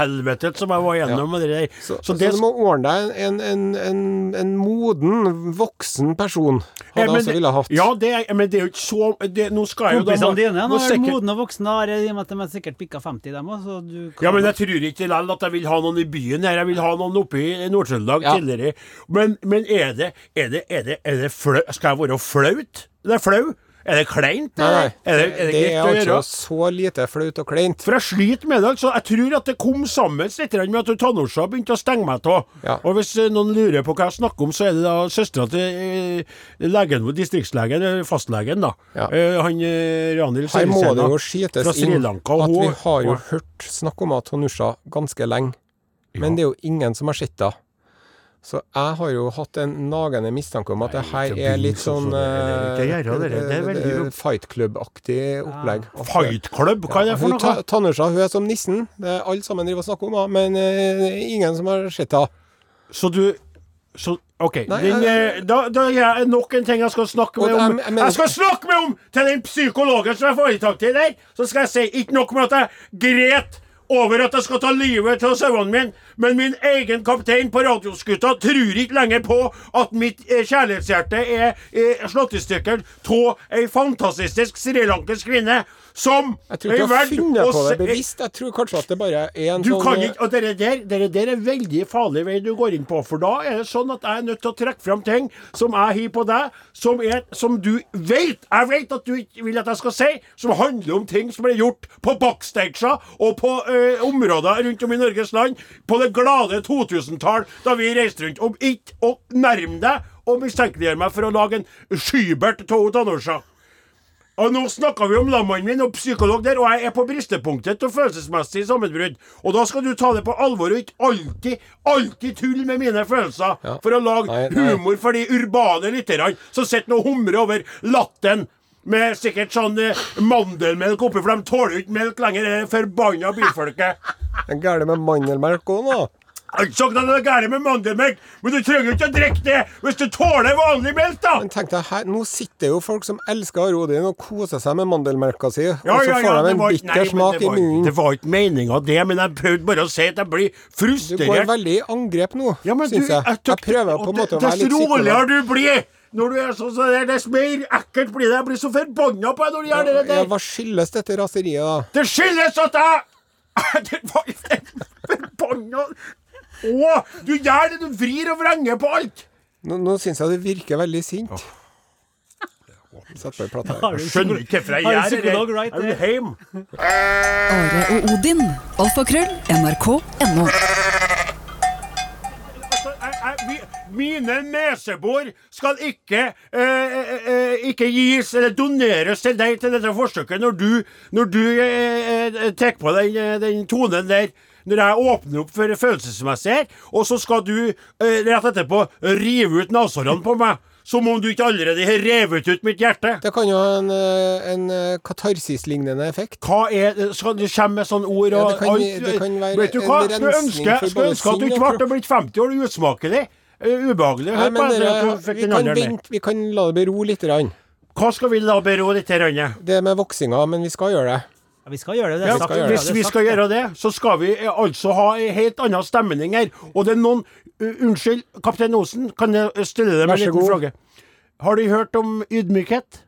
Som jeg var gjennom. og det der. Så, Så så, det du må ordne deg en, en, en, en moden, voksen person. Hadde men jeg også det- ville hatt. Ja, det er, men det er jo ikke så det, Nå skal jeg jo da Kompisene dine nå nå er sikkert... modne og voksne, har- i og med at de er sikkert bikka 50, dem òg, så du kan Ja, men jeg tror ikke likevel at jeg vil ha noen i byen her. Jeg vil ha noen oppe i Nord-Trøndelag Ja. tidligere. Men, men er det Er det, er det, er det flau? Skal jeg være flaut? Det er flau? Er det kleint? Nei, nei. Er det, er det, det er altså så lite flaut og kleint. For jeg sliter med det. altså. Jeg tror at det kom sammen litt med at Tannorsa begynte å stenge meg av. Ja. Og hvis eh, noen lurer på hva jeg snakker om, så er det da søstera til eh, legen vår, distriktslegen, fastlegen, da. Ja. Eh, han eh, Ranil Her må det jo skytes inn at vi har jo hørt snakk om Tonusha ganske lenge. Men det er jo ingen som har sett det. Så jeg har jo hatt en nagende mistanke om at det her er litt sånn sånn som det. Det er eh, veldig- eh, Fight Club-aktig opplegg. Fight Club, hva er det for ta- noe? Tanusha hun er som nissen. Det er alle sammen driver og snakker om henne, men eh, ingen som har sett henne. Så du så, OK. Nei, den, jeg- eh, da, da er det nok en ting jeg skal snakke med om. jeg- jeg skal snakke med om til den psykologen som jeg får i tak til der! Så skal jeg si ikke nok med at jeg gret over at jeg skal ta livet til sauene mine, men min egen kaptein på Radioskuta tror ikke lenger på at mitt eh, kjærlighetshjerte er eh, slått i stykker av ei fantastisk srilankisk kvinne som Jeg tror ikke jeg finner på det bevisst. Jeg tror kanskje at det bare er en du sånn kan ikke, og dere der, dere der er veldig farlig vei du går inn på, for da er det sånn at jeg er nødt til å trekke fram ting som jeg har på deg, som, er, som du vet, jeg vet at du ikke vil at jeg skal si, som handler om ting som ble gjort på backstager og på ø, områder rundt om i Norges land på det glade 2000-tall, da vi reiste rundt. Om ikke å nærme deg og mistenkeliggjøre meg for å lage en skybert av Danorsa. Og nå snakka vi om lammannen min og psykolog der, og jeg er på bristepunktet til følelsesmessig sammenbrudd. Og da skal du ta det på alvor og ikke alltid, alltid tulle med mine følelser Ja. for å lage Nei, nei. humor for de urbane lytterne som sitter nå og humrer over latteren. Med sikkert sånn eh, mandelmelk oppi, for de tåler jo ikke melk lenger, det forbanna byfolket. Det [laughs] er gærent med mandelmelk òg nå. Jeg sagt at det er gærent med mandelmelk, men du trenger ikke å drikke det hvis du tåler vanlig melk, da! Men tenk deg, her, Nå sitter jo folk som elsker Arodin og koser seg med mandelmelka si, og så ja, får ja, de en var bitter nei, smak var, i munnen. Det var ikke meninga det, men jeg prøvde bare å si at jeg blir Du går veldig i angrep nå, Ja, syns du, jeg. Jeg tøk- prøver på en måte å være litt Dess roligere du blir når du er sånn som det, dess mer ekkelt blir det. Jeg blir så forbanna på deg når du gjør det der. Ja, hva skyldes dette raseriet, da? Det skyldes at jeg [laughs] Det var forbanna Å, du gjør det, du vrir og vrenger på alt. Nå, nå syns jeg du virker veldig sint. Sett på ei plate her. Du Jeg skjønner ikke hvorfor jeg gjør det. Er right Jeg vil there? hjem. Are og Odin. Alfakrøll. NRK.no. Mine nesebor skal ikke, eh, eh, eh, ikke gis eller doneres til deg til dette forsøket når du, når du eh, eh, tar på den, eh, den tonen der. Når jeg åpner opp for følelsesmessig her, og så skal du eh, rett etterpå rive ut neshårene på meg. Som om du ikke allerede har revet ut mitt hjerte. Det kan jo ha en, eh, en katarsis-lignende effekt. Hva er? Skal du komme med sånne ord Ja, det kan- alt? det kan være Vet du hva? Skulle ønske, skulle ønske at du ikke ble blitt 50 år usmakelig. Eh, ubehagelig. Hør på men etter vi, kan vente, vi kan la det bero litt. Grann. Hva skal vi la bero litt? Det med voksinga, men vi skal gjøre det. Ja, vi skal gjøre det. det Ja, skal gjøre hvis det vi skal gjøre det, så skal vi eh, altså ha en helt annen stemning her. Og det er noen uh, Unnskyld, kaptein Osen, kan jeg eh, stille deg med en liten fråge? Har du hørt om ydmykhet?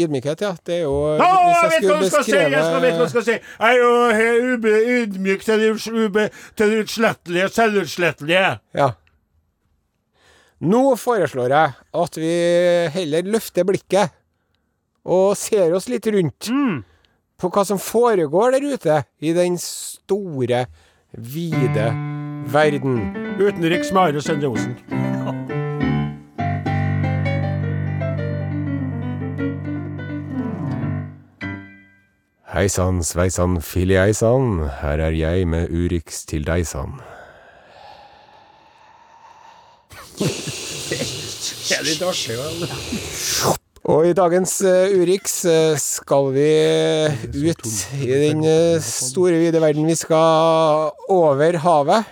Ydmykhet, ja. Det er jo Nå, Hvis jeg vet hva du skal si! Jeg skal vet hva du skal si. Jeg er jo ube- ydmyk til det ube- til det utslettelige, selvutslettelige. Ja. Nå foreslår jeg at vi heller løfter blikket og ser oss litt rundt på hva som foregår der ute i den store, vide verden. Utenriks med Are Sende Osen. Hei sann, sveisann, filieisann, her er jeg med Urix til deg sann. [laughs] Det er litt artig. vel? Og i dagens eh, Urix eh, skal vi ut i den eh, store, vide verden. Vi skal over havet.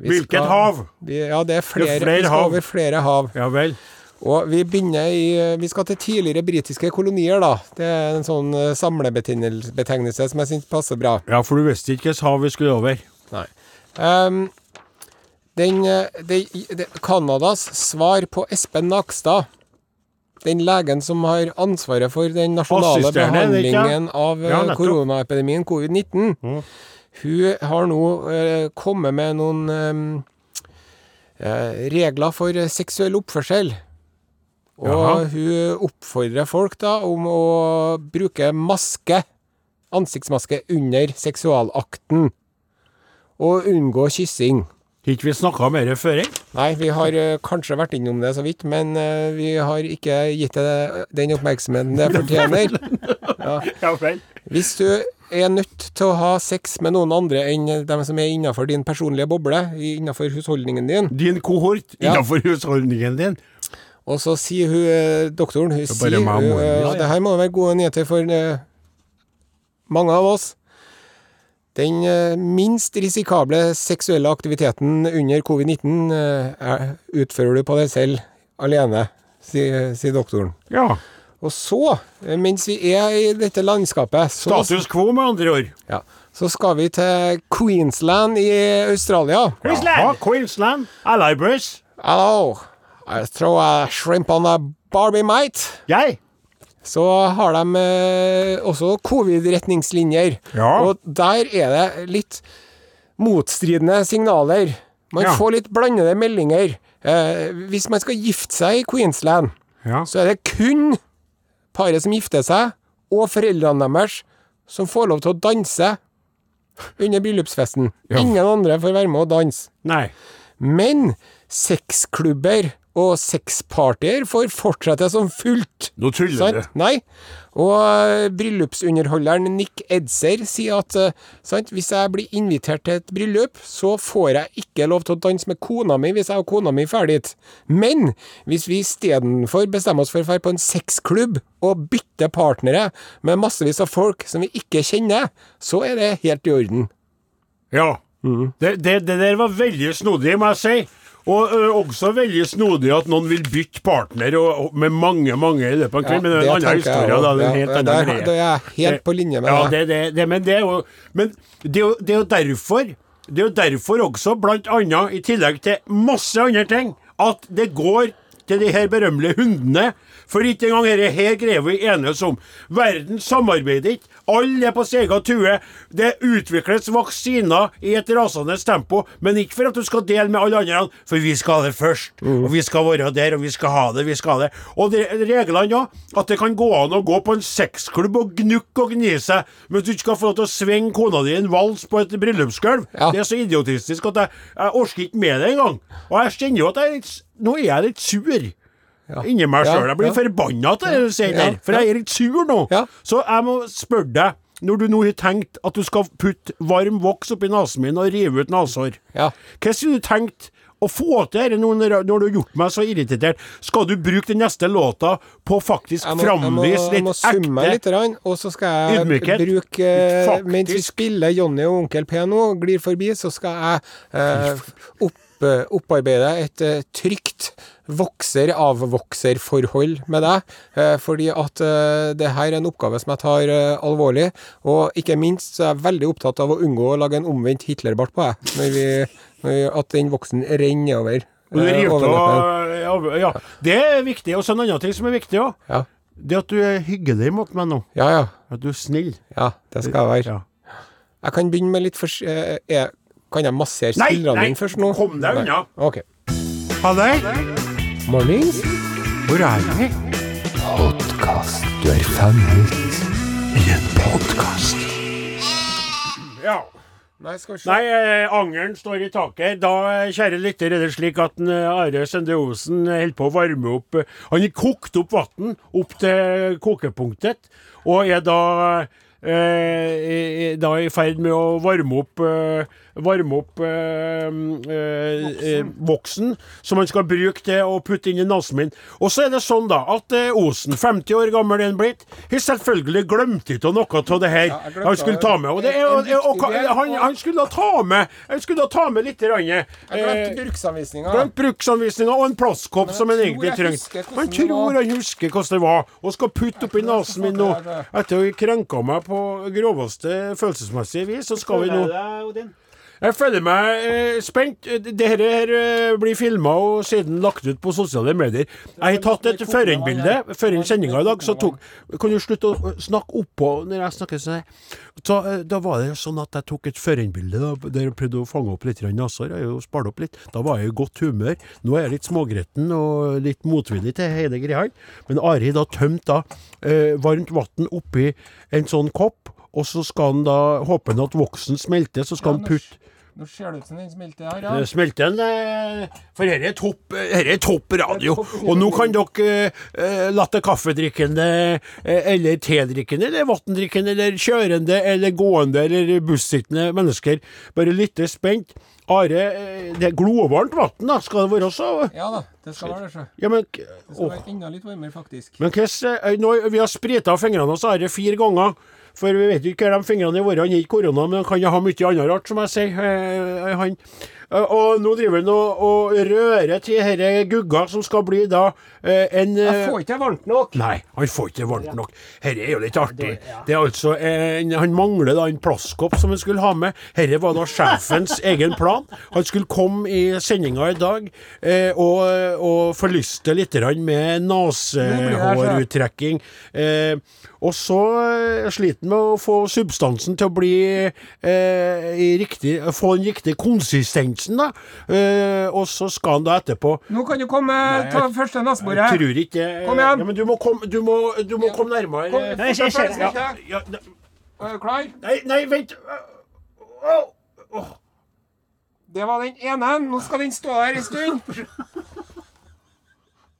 Vi Hvilket skal- hav? Vi, ja, det er flere. flere vi skal hav. over flere hav. Ja vel. Og vi begynner i Vi skal til tidligere britiske kolonier, da. Det er en sånn samlebetegnelse som jeg syns passer bra. Ja, for du visste ikke hvilket hav vi skulle over. Nei. Um, den, eh, det, det, Canadas svar på Espen Nakstad, den legen som har ansvaret for den nasjonale behandlingen av eh, Ja, koronaepidemien, covid-19, hun har nå eh, kommet med noen eh, eh, regler for eh, seksuell oppførsel. Og Jaha. hun oppfordrer folk da om å bruke maske, ansiktsmaske, under seksualakten. Og unngå kyssing. Har ikke vi snakka mer før? ikke? Nei, vi har uh, kanskje vært innom det så vidt, men uh, vi har ikke gitt det den oppmerksomheten det fortjener. [laughs] Ja vel. Hvis du er nødt til å ha sex med noen andre enn dem som er innenfor din personlige boble, innenfor husholdningen din, Din kohort Ja. innenfor husholdningen din. og så sier hun eh, doktoren hun er sier, hun, uh, eh, det her må være gode nyheter for eh, mange av oss. Den eh, minst risikable seksuelle aktiviteten under covid-19 eh, er- utfører du på deg selv alene, sier, sier doktoren. Ja. Og så, eh, mens vi er i dette landskapet, så, Status quo, med andre ord. ja, så skal vi til Queensland i Australia. Queensland! Ja, Queensland. Hello, Bruce. Hello, I throw a shrimp on a Barbie mate. Jeg. Så har de eh, også covid-retningslinjer. Ja. Og der er det litt motstridende signaler. Man Ja. får litt blandede meldinger. Eh, hvis man skal gifte seg i Queensland, Ja. så er det kun paret som gifter seg, og foreldrene deres, som får lov til å danse under bryllupsfesten. Ingen andre får være med å danse. Nei. Men sexklubber og sexpartyer får fortsette som fullt. Nå tuller du. Nei. Og uh, bryllupsunderholderen Nick Edser sier at uh, sant, hvis jeg blir invitert til et bryllup, så får jeg ikke lov til å danse med kona mi hvis jeg og kona mi drar dit. Men hvis vi istedenfor bestemmer oss for å dra på en sexklubb og bytte partnere med massevis av folk som vi ikke kjenner, så er det helt i orden. Ja. Det, det, det der var veldig snodig, må jeg si. Og ø, også veldig snodig at noen vil bytte partner og, og, med mange mange i løpet av en kveld. men det er en annen historie. Da, det er en Ja, helt det annen greie. Da er jeg helt på linje med ja, det, det, det, men det er jo Men det er jo, det er jo derfor Det er jo derfor også, blant annet, i tillegg til masse andre ting, at det går til de her berømmelige hundene. For ikke engang dette her greier vi enes om. Verden samarbeider ikke. Alle er på sin egen tue. Det utvikles vaksiner i et rasende tempo, men ikke for at du skal dele med alle andre, for vi skal ha det først. Og vi skal være der, og vi skal ha det, vi skal ha det. Og det, reglene òg, at det kan gå an å gå på en sexklubb og gnukke og gni seg, men du ikke skal få lov til å svinge kona di i en vals på et bryllupsgulv. Ja. Det er så idiotistisk at jeg, jeg orker ikke med det engang. Og jeg kjenner jo at jeg er litt, nå er jeg litt sur. Inni meg Ja, sjøl. Jeg blir ja. forbanna til det du sier der, for jeg er litt sur nå. Ja. Så jeg må spørre deg, når du nå har tenkt at du skal putte varm voks oppi nesen min og rive ut nesehår, Ja. hva skulle du tenkt å få til dette når, når du har gjort meg så irritert? Skal du bruke den neste låta på faktisk Jeg må, jeg må, framvise jeg må litt summe meg litt, ekte og så skal jeg Ydmykhet. bruke eh, Faktisk. Mens vi spiller Jonny og Onkel P nå, glir forbi, så skal jeg eh, opp, eh, opparbeide et eh, trygt vokser-avvokser-forhold med deg. Eh, fordi at eh, det her er en oppgave som jeg tar eh, alvorlig. Og ikke minst så er jeg veldig opptatt av å unngå å lage en omvendt Hitlerbart på deg. Når vi, når vi, at den voksen renner over. Og ja, ja. Det er viktig. Og så en annen ting som er viktig òg. Ja. Det at du er hyggelig mot meg nå. ja, ja. At du er snill. Ja, det skal jeg være. Ja. Jeg kan begynne med litt for... Kan jeg massere Nei, skuldrene nei, dine først nå? kom deg Nei. unna. Ha Halla. Mornings. Hvor er vi? Podkast. Du er fanget. I en podkast. Ja. Nei, skal vi se. Nei, eh, angeren står i taket. Da, eh, kjære lytter, er det slik at eh, Are Sende Osen holder på å varme opp eh, Han har kokt opp vann opp til kokepunktet, og er da eh, er da i ferd med å varme opp eh, Varme opp eh, eh, eh, voksen som han skal bruke til å putte inn i nesen min. Og så er det sånn, da, at eh, Osen, 50 år gammel er han blitt, har selvfølgelig glemt ikke noe av det her Ja, han skulle ta med. Og det er, en og, og, han, han skulle da ta med Han skulle da ta med litt rann, Jeg glemte eh, bruksanvisninga. Glemt bruksanvisninga og en plastkopp som han egentlig trengte. Han tror han husker hvordan det var, og skal putte oppi nesen min nå. Etter å ha krenka meg på groveste følelsesmessige vis, så skal vi nå jeg føler meg eh, spent. Dette her eh, blir filma og siden lagt ut på sosiale medier. Jeg har tatt et førerbilde før sendinga i dag, så tok Kan du slutte å snakke oppå når jeg snakker sånn? Så, eh, da var det sånn at jeg tok et førerbilde da, der jeg prøvde å fange opp litt naser. Jeg har jo spart opp litt. Da var jeg i godt humør. Nå er jeg litt smågretten og litt motvillig til hele greia. Men Ari da tømte da eh, varmt vann oppi en sånn kopp, og så skal han da håper han at voksen smelter, så skal han putte Nå ser det ut som den smelter her, det smelter en eh, For dette er topp, her er topp radio. Og nå kan dere eh, latte kaffedrikkende, eh, eller tedrikkende, eller vanndrikkende, eller kjørende, eller gående, eller bussittende mennesker bare lytte spent. Are, eh, det er glovarmt vann, da. Skal det være så Ja da, det skal være det. så. Ja, men Det skal å. være enda litt varmere, faktisk. Men hvordan eh, Vi har sprita fingrene hos Are fire ganger. For vi vet jo ikke hva de fingrene har vært. Han har ikke korona, men han kan ha mye annet rart, som jeg sier. eh, han. Eh, Og nå driver han og, og rører til disse gugga som skal bli da eh, en eh, får ikke det varmt nok. Nei, han får ikke det varmt nok. Dette er jo litt artig. Det er altså en, Han mangler da en plastkopp som han skulle ha med. Dette var da sjefens [laughs] egen plan. Han skulle komme i sendinga i dag eh, og, og forlyste litt med nesehåruttrekking. Eh, og så eh, sliter han med å få substansen til å bli eh, i riktig Få den riktige konsistensen, da. Eh, og så skal han da etterpå Nå kan du komme, ta første jeg tror ikke Kom igjen. Ja, men du må komme, du må, du må komme nærmere. Kom, Nei, jeg ser- ikke. ja. Ja, Er du klar? nei, nei, vent. Oh, oh. Det var den ene. Nå skal den stå der en stund. [laughs]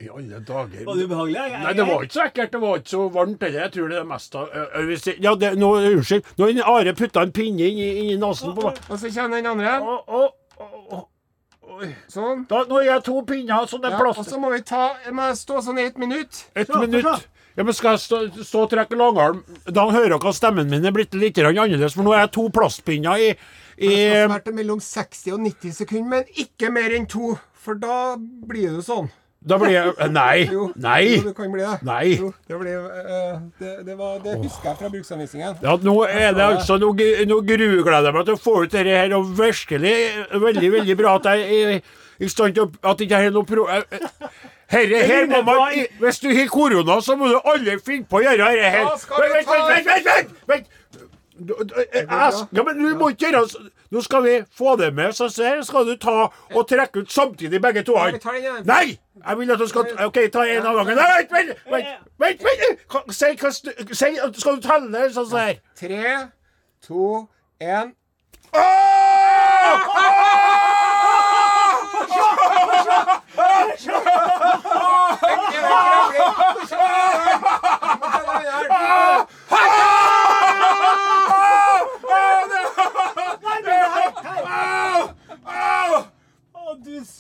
I alle dager. Var det ubehagelig? Jeg- jeg- Nei, det var ikke så ekkelt. Det var ikke så varmt. heller. Jeg tror det er mest av ø, ø, hvis jeg- Ja, det, nå, unnskyld. Nå har Are putta en pinne inn i, inn i nesen på meg. Og så kommer den andre. Å, å, å. Oi. Sånn. Da, nå gir jeg to pinner, så det Ja, er og så må vi ta Jeg må stå sånn i et minutt. Et minutt. Ja, men Skal jeg stå, stå og trekke langarm? Da hører dere at stemmen min er blitt litt annerledes, for nå er jeg to plastpinner i, i Det skal være mellom 60 og 90 sekunder, men ikke mer enn to. For da blir det sånn. Da blir jeg Nei! [laughs] Jo, Nei! Jo, du kan bli det. Nei. Jo, det, blir, uh, det, det, var, det husker jeg fra bruksanvisningen. Ja, nå er det altså Nå, nå grugleder jeg meg til å få ut dette her, og virkelig veldig, veldig bra at jeg er i stand til At ikke jeg har noe pro... jeg- jeg- Herre her må man Hvis du har korona, så må du aldri finne på å gjøre dette her. Vent, vent, vent! vent, Ja, men du må ikke gjøre så- Nå skal vi få det med, så her skal du ta og trekke ut samtidig begge to. Nei! Jeg vil at du skal OK, ta en av gangen. Nei, vent, vent! vent, vent, Si hva Skal du telle sånn som her? Tre, to, én. Å,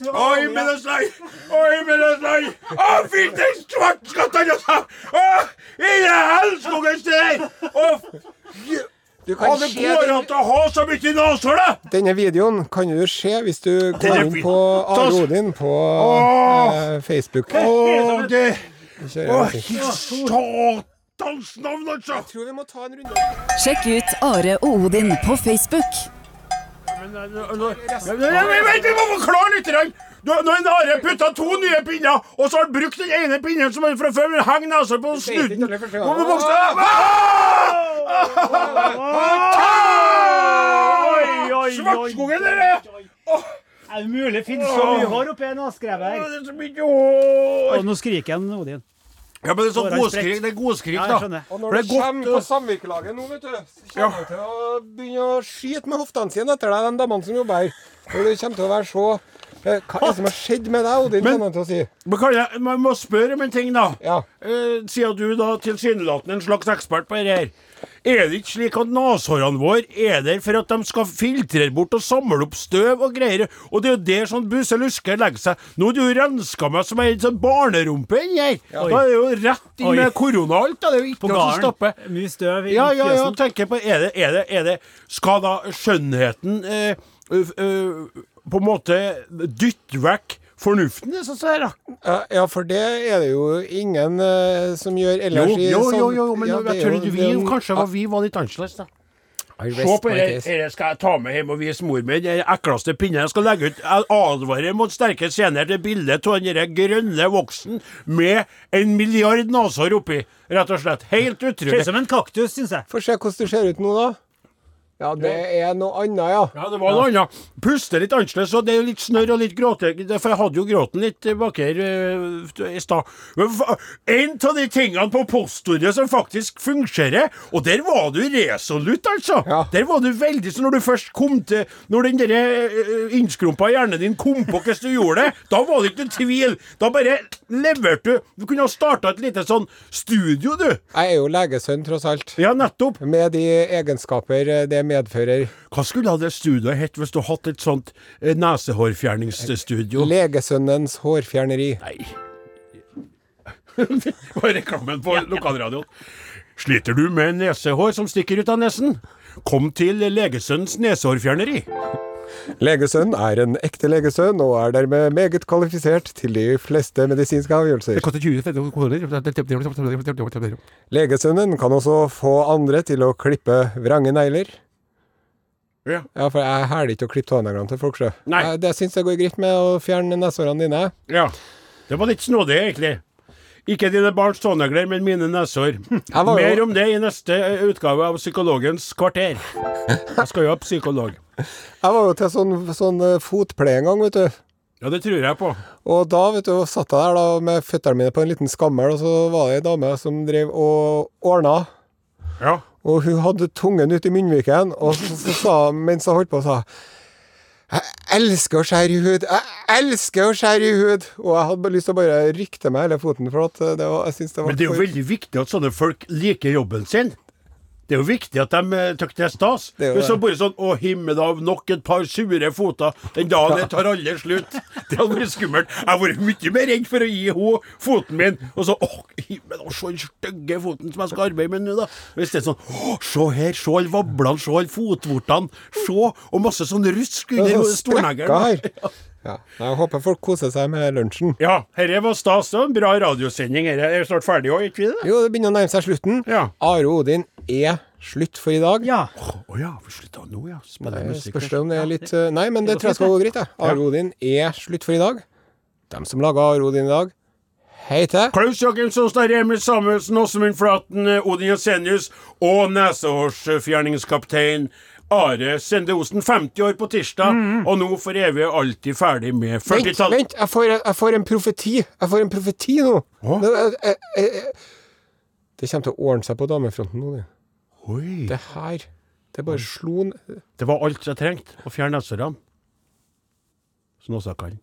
du så Å, himmelens nei! Å, himmelens nei! Å, filten svart skal ta det seg! Å, i helskogen! Å, Du kan hadde se går den, an å ha så mye nasår, da! denne videoen kan du se hvis du Den går inn på Are Odin på eh, Facebook. Å, det Å, satans navn, altså! Jeg tror vi må ta en runde. Sjekk ut Are og Odin på Facebook. Vent, vi må forklare litt! grann. Nå nå har Are putta to nye pinner, og så har han brukt den ene pinnen som er fra før, men henger nesa på ikke snuten. Svartskogen, dere! Er det mulig? Finnes så mye hår oppi en avskrevet her? det er nå skriker han Odin. Ja, men det er sånn godskrik, det er godskrik, Ja, da. Og når du er kommer på samvirkelaget nå, vet du, så kommer du til å begynne å skyte med hoftene sine etter deg, de damene som jobber her. For du kommer til å være så Hva er det som har skjedd med deg, Odin? Men- å si. Men kan jeg, man må spørre om en ting, da. Ja. Eh, siden du da tilsynelatende en slags ekspert på dette her. Er det ikke slik at neshårene våre er der for at de skal filtrere bort og samle opp støv og greier? Og det er jo der sånn busselusker legger seg. Nå er du renska meg som ei sånn barnerumpe inni her. Da er det jo rett inn med korona og alt. Da. Det er jo På ikke noe som stopper. Mye støv i Ja, ja, ja, tenker på Er det, er det, er det Skal da skjønnheten eh, Uh, ø- på en måte dytte vekk fornuften, så sier, da? Ja, ja, for det er det jo ingen uh, som gjør ellers jo, jo, sånn- jo, jo, men Ja, jeg tror jo- vi jo- kanskje var, vi var litt annerledes, da. Se på my det, case. det skal jeg ta med hjem og vise mor mi. Den ekleste pinnen jeg skal legge ut. Jeg advarer mot sterke scener til bildet av den grønne voksen med en milliard neshår oppi. Rett og slett. Helt Ser utrolig. ut som en kaktus, syns jeg. Få se hvordan du ser ut nå, da. Ja, det er noe annet, ja. Ja, det var noe annet. Puste litt annerledes, og det er litt snørr og litt gråte. For jeg hadde jo gråten litt bak her eh, i stad. En av de tingene på postordet som faktisk fungerer, og der var du resolutt, altså. Ja. Der var du veldig Så når du først kom til Når den der eh, innskrumpa hjernen din kom på hvordan du gjorde det, da var det ikke noen tvil. Da bare leverte du. Du kunne ha starta et lite sånn studio, du. Jeg er jo legesønn, tross alt. Ja, nettopp. Med de egenskaper det det medfører. Hva skulle det studioet hett hvis du hadde et sånt eh, nesehårfjerningsstudio? Legesønnens hårfjerneri. Nei. Det var reklamen på lokalradioen. Sliter du med nesehår som stikker ut av nesen? Kom til Legesønnens nesehårfjerneri. Legesønn er en ekte legesønn, og er dermed meget kvalifisert til de fleste medisinske avgjørelser. koster 20 kroner. Legesønnen kan også få andre til å klippe vrange negler. Ja. Ja, for jeg hæler ikke å klippe tåneglene til folk, sjø. Nei. Jeg- Det syns jeg går greit med å fjerne nesehårene dine. ja. Det var litt snodig, egentlig. Ikke dine barns tånegler, men mine nesehår. Jo- Mer om det i neste eh, utgave av Psykologens kvarter. Jeg skal jo ha psykolog. Jeg var jo til sånn, sånn eh, fotpleie en gang, vet du. Ja, det tror jeg på. Og da vet du, satt jeg der da med føttene mine på en liten skammel, og så var det ei dame som drev og ordna. Ja. Og hun hadde tungen ute i munnviken, og så, så sa mens hun holdt på, sa Jeg elsker å skjære i hud! Jeg elsker å skjære i hud! Og jeg hadde bare lyst til å bare rykte meg hele foten, for at det var, jeg synes det var Men det er jo veldig viktig at sånne folk liker jobben sin. Det er jo viktig at de syns det er stas. Men så bare sånn Å, himmel av nok et par sure foter. Den dagen det tar alle slutt. [laughs] Det hadde vært skummelt. Jeg har vært mye mer redd for å gi henne foten min. Og så Å, himmel, å, se den stygge foten som jeg skal arbeide med nå, da. Hvis det er sånn Å, se her, se alle vablene, se alle fotvortene. Se, og masse sånn rusk er under storneglen. [laughs] Ja. Jeg håper folk koser seg med lunsjen. Ja, dette var stas. Det var en bra radiosending. Dette er snart ferdig òg, ikke vi det? Jo, det begynner å nærme seg slutten. Ja. Are Odin er slutt for i dag. Ja. Å ja, vi slutta nå, ja. Nei, musikk. Spørs det om det er litt uh, Nei, men det, tror jeg skal gå greit. jeg. Are og Odin er slutt for i dag. Dem som laga Are Odin i dag, hei til Klaus Jakim Sonstad, Emil Samuelsen, Åsemund Flaten, Odin Jensenius og nesehårsfjerningskaptein Are Sende Osen. 50 år på tirsdag, og nå for evig og alltid ferdig med Mm. Vent, 40-tall. vent! Jeg får, jeg får en profeti. Jeg får en profeti nå. Det, jeg- jeg- det kommer til å ordne seg på damefronten nå. Det, Oi. det her Det bare slo ned. Det var alt jeg trengte. Å fjerne nesorene. Som også kan.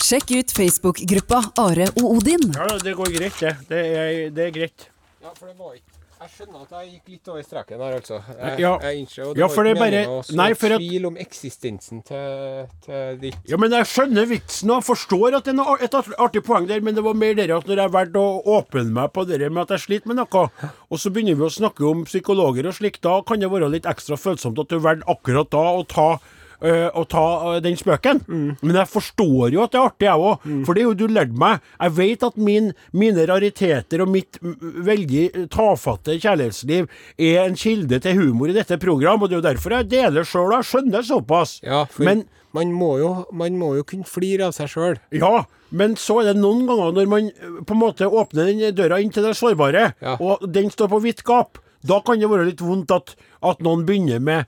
Sjekk ut Facebook-gruppa Are og Odin. Ja, det går greit, det. Det er, det er greit. Ja, for det var ikke Jeg skjønner at jeg gikk litt over streken her, altså. Jeg, Ja. jeg innser, og Ja, var for ikke det bare- å så Nei, for at- tvil om eksistensen til, til ditt Ja, men jeg skjønner vitsen og forstår at det er et artig poeng der, men det var mer det at når jeg valgte å åpne meg på det med at jeg sliter med noe, og så begynner vi å snakke om psykologer og slikt, da kan det være litt ekstra følsomt at du valgte akkurat da å ta øh, å ta øh, den spøken. Men jeg forstår jo at det er artig, jeg òg. For det er jo du lærte meg. Jeg vet at min, mine rariteter og mitt mm, veldig tafatte kjærlighetsliv er en kilde til humor i dette program, og det er jo derfor jeg deler sjøl, og jeg skjønner såpass. Ja, for Men man, må jo, man må jo kunne flire av seg sjøl. ja, men så er det noen ganger når man eh, på en måte åpner den døra inn til det sårbare, Ja. og den står på vidt gap, da kan det være litt vondt at, at noen begynner med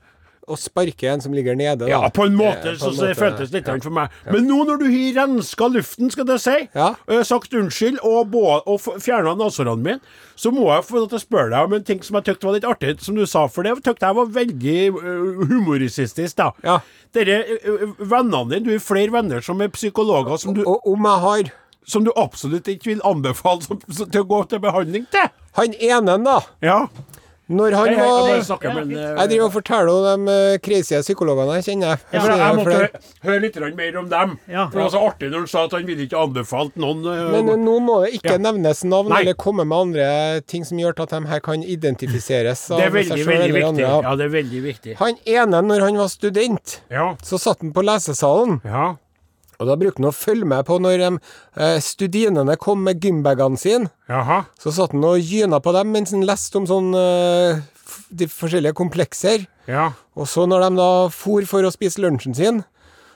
Å sparke en som ligger nede, da. Ja, på en måte, Eh, på så, en så det føltes litt ja. for meg. Men nå når du har renska luften, skal det si, Ja. har sagt unnskyld og, bå- og fjerna nasorene mine, så må jeg få lov til å spørre deg om en ting som jeg syntes var litt artig, som du sa, for det syntes jeg var veldig uh, humoristisk, da. Ja. Dere eh, vennene dine, du har flere venner som er psykologer, som du Og om jeg har som du absolutt ikke vil anbefale som, som, til å gå til behandling til. Han ene, da. Ja. Når han Jeg, jeg, jeg var eh, Jeg driver og forteller om de krisige crazy psykologene jeg kjenner. ja, jeg, jeg måtte høre litt mer om dem. Ja. For det var så artig når han sa at han ville ikke anbefalt noen eh, Men eh, nå må det ikke Ja. nevnes navn Nei. eller komme med andre ting som gjør at de her kan identifiseres [laughs] Det er veldig, selv veldig viktig. andre. Ja, det er veldig viktig. Han ene, når han var student, Ja. så satt han på lesesalen. Ja. Og da brukte han å følge med på når de, eh, studinene kom med gymbagene sine. Jaha. Så satt han og gyna på dem mens han leste om sånn eh, de forskjellige komplekser. Ja. Og så når de da for for å spise lunsjen sin,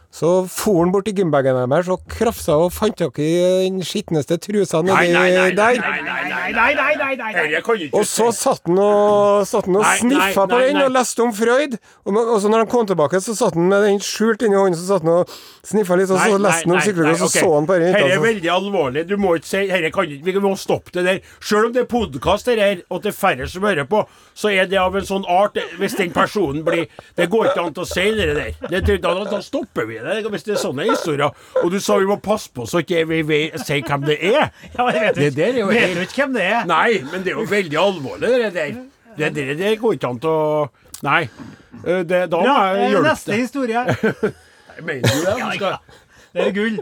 så for han bort til gymbagen deres og krafsa og fant tak i den skitneste trusa nedi nei, nei, nei, der. nei, nei, nei. Nei, nei, nei, Og så satt han og, satt han og sniffa på den og leste om Freud. Og, og så når han kom tilbake, så satt han med den skjult inni hånden, så satt han og sniffa litt, og så leste han om psykologi, og så så han bare Dette er veldig alvorlig. Du må ikke si kan ikke Vi må stoppe det der. Selv om det er podkast her, og det er færre som hører på, så er det av en sånn art Hvis den personen blir Det går ikke an å si det der. Det, da, da stopper vi det, hvis det er sånne historier. Og du sa vi må passe på så ikke vi vet, sier hvem det er. Ja, jeg vet, Det der er jo vet helt- du ikke hvem det er? Nei, men det er jo veldig alvorlig, det der. Det, det, det går ikke an til å Nei. Eh, Det, da må jeg eh, hjelpe neste historie. [laughs] Mener du det? Ja, ja. Det er gull.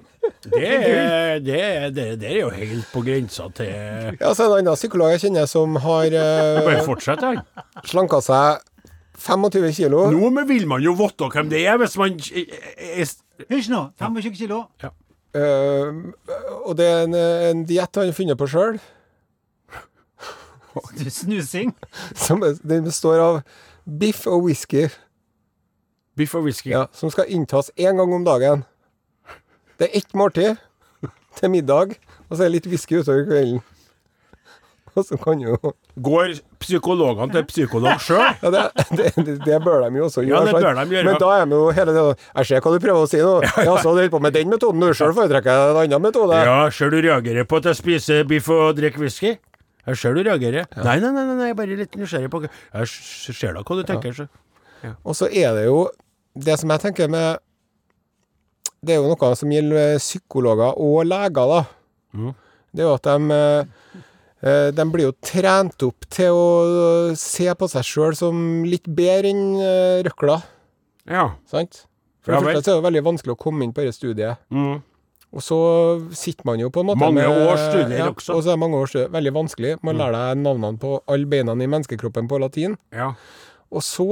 det, er- det, er- det, det er jo helt på grensa til Ja, så er det en annen psykolog jeg kjenner som har Bare uh, fortsett, han. slanka seg 25 kilo. Nå men vil man jo vite hvem det er, hvis man eh, er Hysj nå. 25 kilo. eh, og det er en, en diett han har funnet på sjøl. [laughs] Snusing? Snusing. Den består av biff og whisky, biff og whisky. ja, som skal inntas én gang om dagen. Det er ett måltid til middag, og så er det litt whisky utover kvelden. [laughs] Så kan jo Går psykologene til psykolog sjøl? [laughs] Ja, det, det, det, bør de jo også gjøre. Ja, det bør de gjøre. Men da er de jo hele det Jeg ser hva du prøver å si nå. [laughs] Ja, så du holder på med den metoden. Du sjøl foretrekker en annen metode. Ja, ser du reagerer på at jeg spiser biff og drikker whisky? Jeg ser du reagerer. Nei, nei, nei, nei, jeg er bare litt nysgjerrig på Jeg ser da hva du tenker. Så. Og så er det jo Det som jeg tenker med det er jo noe som gjelder psykologer og leger, da. Det er jo at de eh, De blir jo trent opp til å se på seg sjøl som litt bedre enn eh, røkla, Ja. sant? For Ja det første så er det veldig vanskelig å komme inn på dette studiet. Mm. Og så sitter man jo på en måte Mange med års studier ja, også. Mm. Og så er det mange års studier. Veldig vanskelig. Man lærer deg navnene på alle beina i menneskekroppen på latin. ja. Og så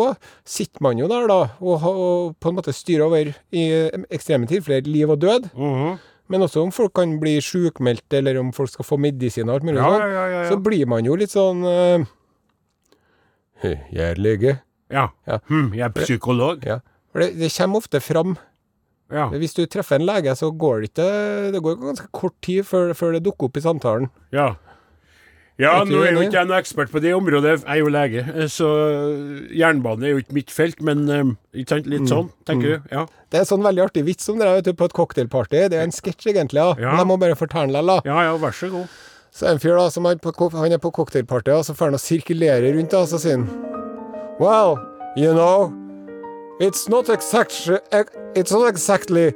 sitter man jo der, da, og, og på en måte styrer over i ekstreme tilfeller liv og død. Mhm. Men også om folk kan bli sjukmeldt, eller om folk skal få medisin og alt mulig Ja, sånn. ja, ja. Så blir man jo litt sånn uh, Jeg er lege. ja. Ja. Hm, jeg er psykolog. Ja. For det, det kommer ofte fram. Ja. Hvis du treffer en lege, så går det ikke Det går ganske kort tid før, før det dukker opp i samtalen. Ja. Ja, Er nå er jo ikke jeg noen ekspert på det området, jeg er jo lege, eh, så jernbane er jo ikke mitt felt, men eh, ikke sant, Mm. litt sånn, tenker du? Ja. Det er en sånn veldig artig vits om det der, ute på et cocktailparty. Det er en sketsj, egentlig. Ja. Ja. Men jeg må bare fortelle deg, da. ja, ja, vær så god. Så er en fyr da, som er på, han er på cocktailparty, og så får han å sirkulere rundt, da, og så sier han Well, you know, it's not exact, it's not exactly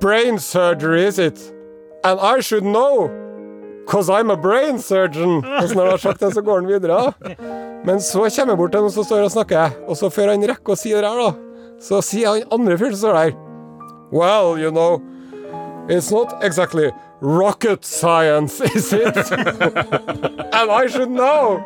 brain surgery, is it? And I should know, cause I'm a brain surgeon. Og så når han har sagt det, så går han videre. Men så kommer jeg bort til noen som står og snakker, og så før han rekker å si det der, da, så sier han andre fyren som står der Well, you know, it's not exactly rocket science, is it? [laughs] And I should know!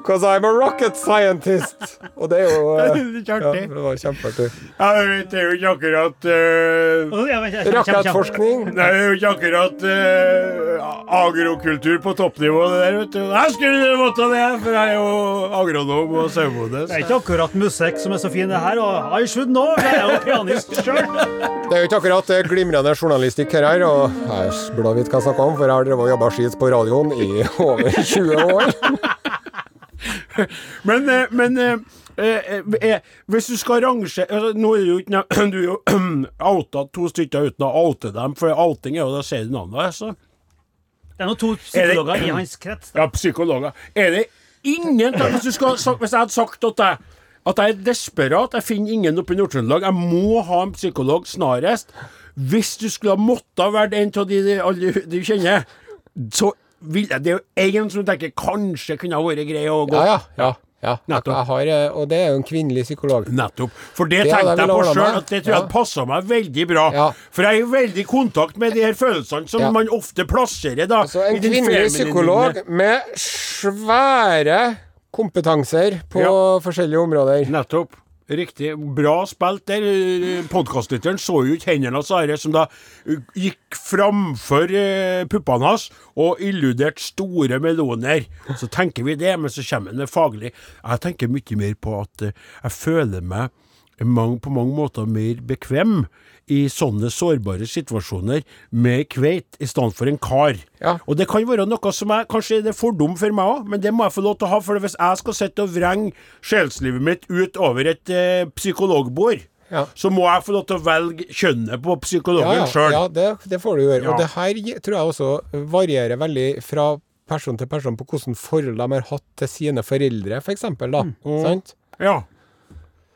Because I'm a rocket scientist! Og det er jo [laughs] uh, ja. Det var kjempeartig. Ja, det er jo ikke akkurat uh, jeg- Rakettforskning. Det er jo ikke akkurat uh, agrokultur på toppnivå, det der, vet du. Jeg skulle måtte det, for jeg er jo agronom og sauebonde. Det er ikke akkurat musikk som er så fin, det her. Og I should know, jeg er jo pianist sjøl. Det er jo ikke akkurat eh, glimrende journalistikk her, her og jeg burde vite hva jeg snakker om, for jeg har drevet og jobba skis på radioen i over 20 år. [laughs] Men, eh, men eh, eh, eh, hvis du skal rangere altså, Nå er det jo ikke [clears throat] Du er jo [clears throat] outa to stykker uten å oute dem, for outing er jo det sier navnet. Altså. Det er nå to psykologer i hans krets. da. Ja, psykologer. Er det ingen hvis, du skal, hvis jeg hadde sagt at jeg, at jeg er desperat, jeg finner ingen oppe i Nord-Trøndelag, jeg må ha en psykolog snarest Hvis du skulle ha måttet være en av de, de alle du kjenner, så vil jeg Det er jo én som tenker kanskje kunne ha vært grei å gå Ja, ja. ja, ja. Har, eh, og det er jo en kvinnelig psykolog. Nettopp. For det, Det tenkte jeg på sjøl, at det tror jeg Ja. passa meg veldig bra. Ja. For jeg er i veldig kontakt med de her følelsene som Ja. man ofte plasserer da. Altså en kvinnelig psykolog med svære kompetanser på forskjellige områder. Nettopp. Riktig. Bra spilt der. Podkastlytteren så jo ikke hendene hans som da uh, gikk framfor uh, puppene hans og illuderte store meloner. Så tenker vi det, men så kommer det faglig. Jeg tenker mye mer på at uh, jeg føler meg på mange måter mer bekvem i sånne sårbare situasjoner med kveit i stedet for en kar. Ja. Og det kan være noe som er kanskje det er fordom for meg òg, men det må jeg få lov til å ha. For hvis jeg skal sitte og vrenge sjelslivet mitt ut over et eh, psykologbord, Ja. så må jeg få lov til å velge kjønnet på psykologen ja, sjøl. ja det, det får du gjøre. Ja. Og det her tror jeg også varierer veldig fra person til person på hvordan forhold de har hatt til sine foreldre, f.eks. eksempel da. Sant? Ja.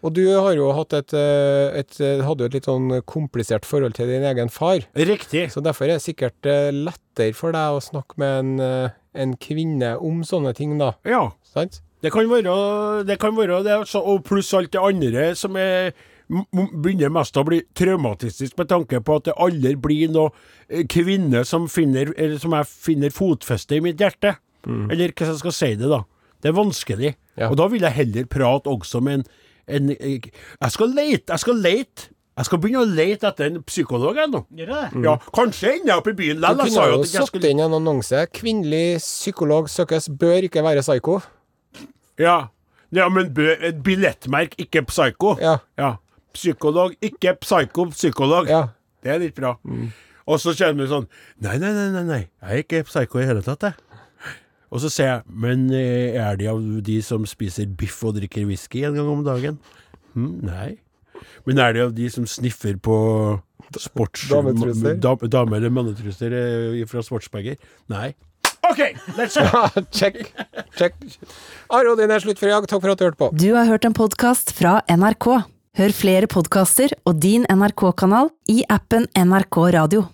Og du har jo hatt et, eh, et, eh, hadde jo et litt sånn komplisert forhold til din egen far. Riktig. Så derfor er det sikkert eh, lettere for deg å snakke med en, en kvinne om sånne ting, da. Ja. Sant? Det kan være det, kan være det altså, og pluss alt det andre som er begynner mest å bli traumatistisk med tanke på at det aldri blir noen kvinne som finner Eller som jeg finner fotfeste i mitt hjerte. Eller hva jeg skal si det, da. Det er vanskelig. Ja. Og da vil jeg heller prate også med en, en eh, Jeg skal leite, jeg skal leite. Jeg skal begynne å lete etter en psykolog ennå. det? Ja, kanskje ender jeg opp i byen likevel. Du kunne jo jo at jeg satt skulle inn en annonse. 'Kvinnelig psykolog søkes, bør ikke være psyko'. Ja, ja men bør, et billettmerk, ikke psyko. Ja. Ja. Psykolog, ikke psyko, psykolog. Ja. Det er litt bra. Og så kjenner du sånn Nei, nei, nei, nei, nei. jeg er ikke psyko i hele tatt, jeg. Og så ser jeg Men eh, er de av de som spiser biff og drikker whisky en gang om dagen? Hm, nei. Men er de av de som sniffer på sports... Dametruser? Dam, dame- eller mannetruser eh, fra sportsbager? Nei. OK, let's go! [laughs] Check. Check. Are din er slutt for i dag. Takk for at du hørte på. Du har hørt en podkast fra NRK. Hør flere podkaster og din NRK-kanal i appen NRK Radio.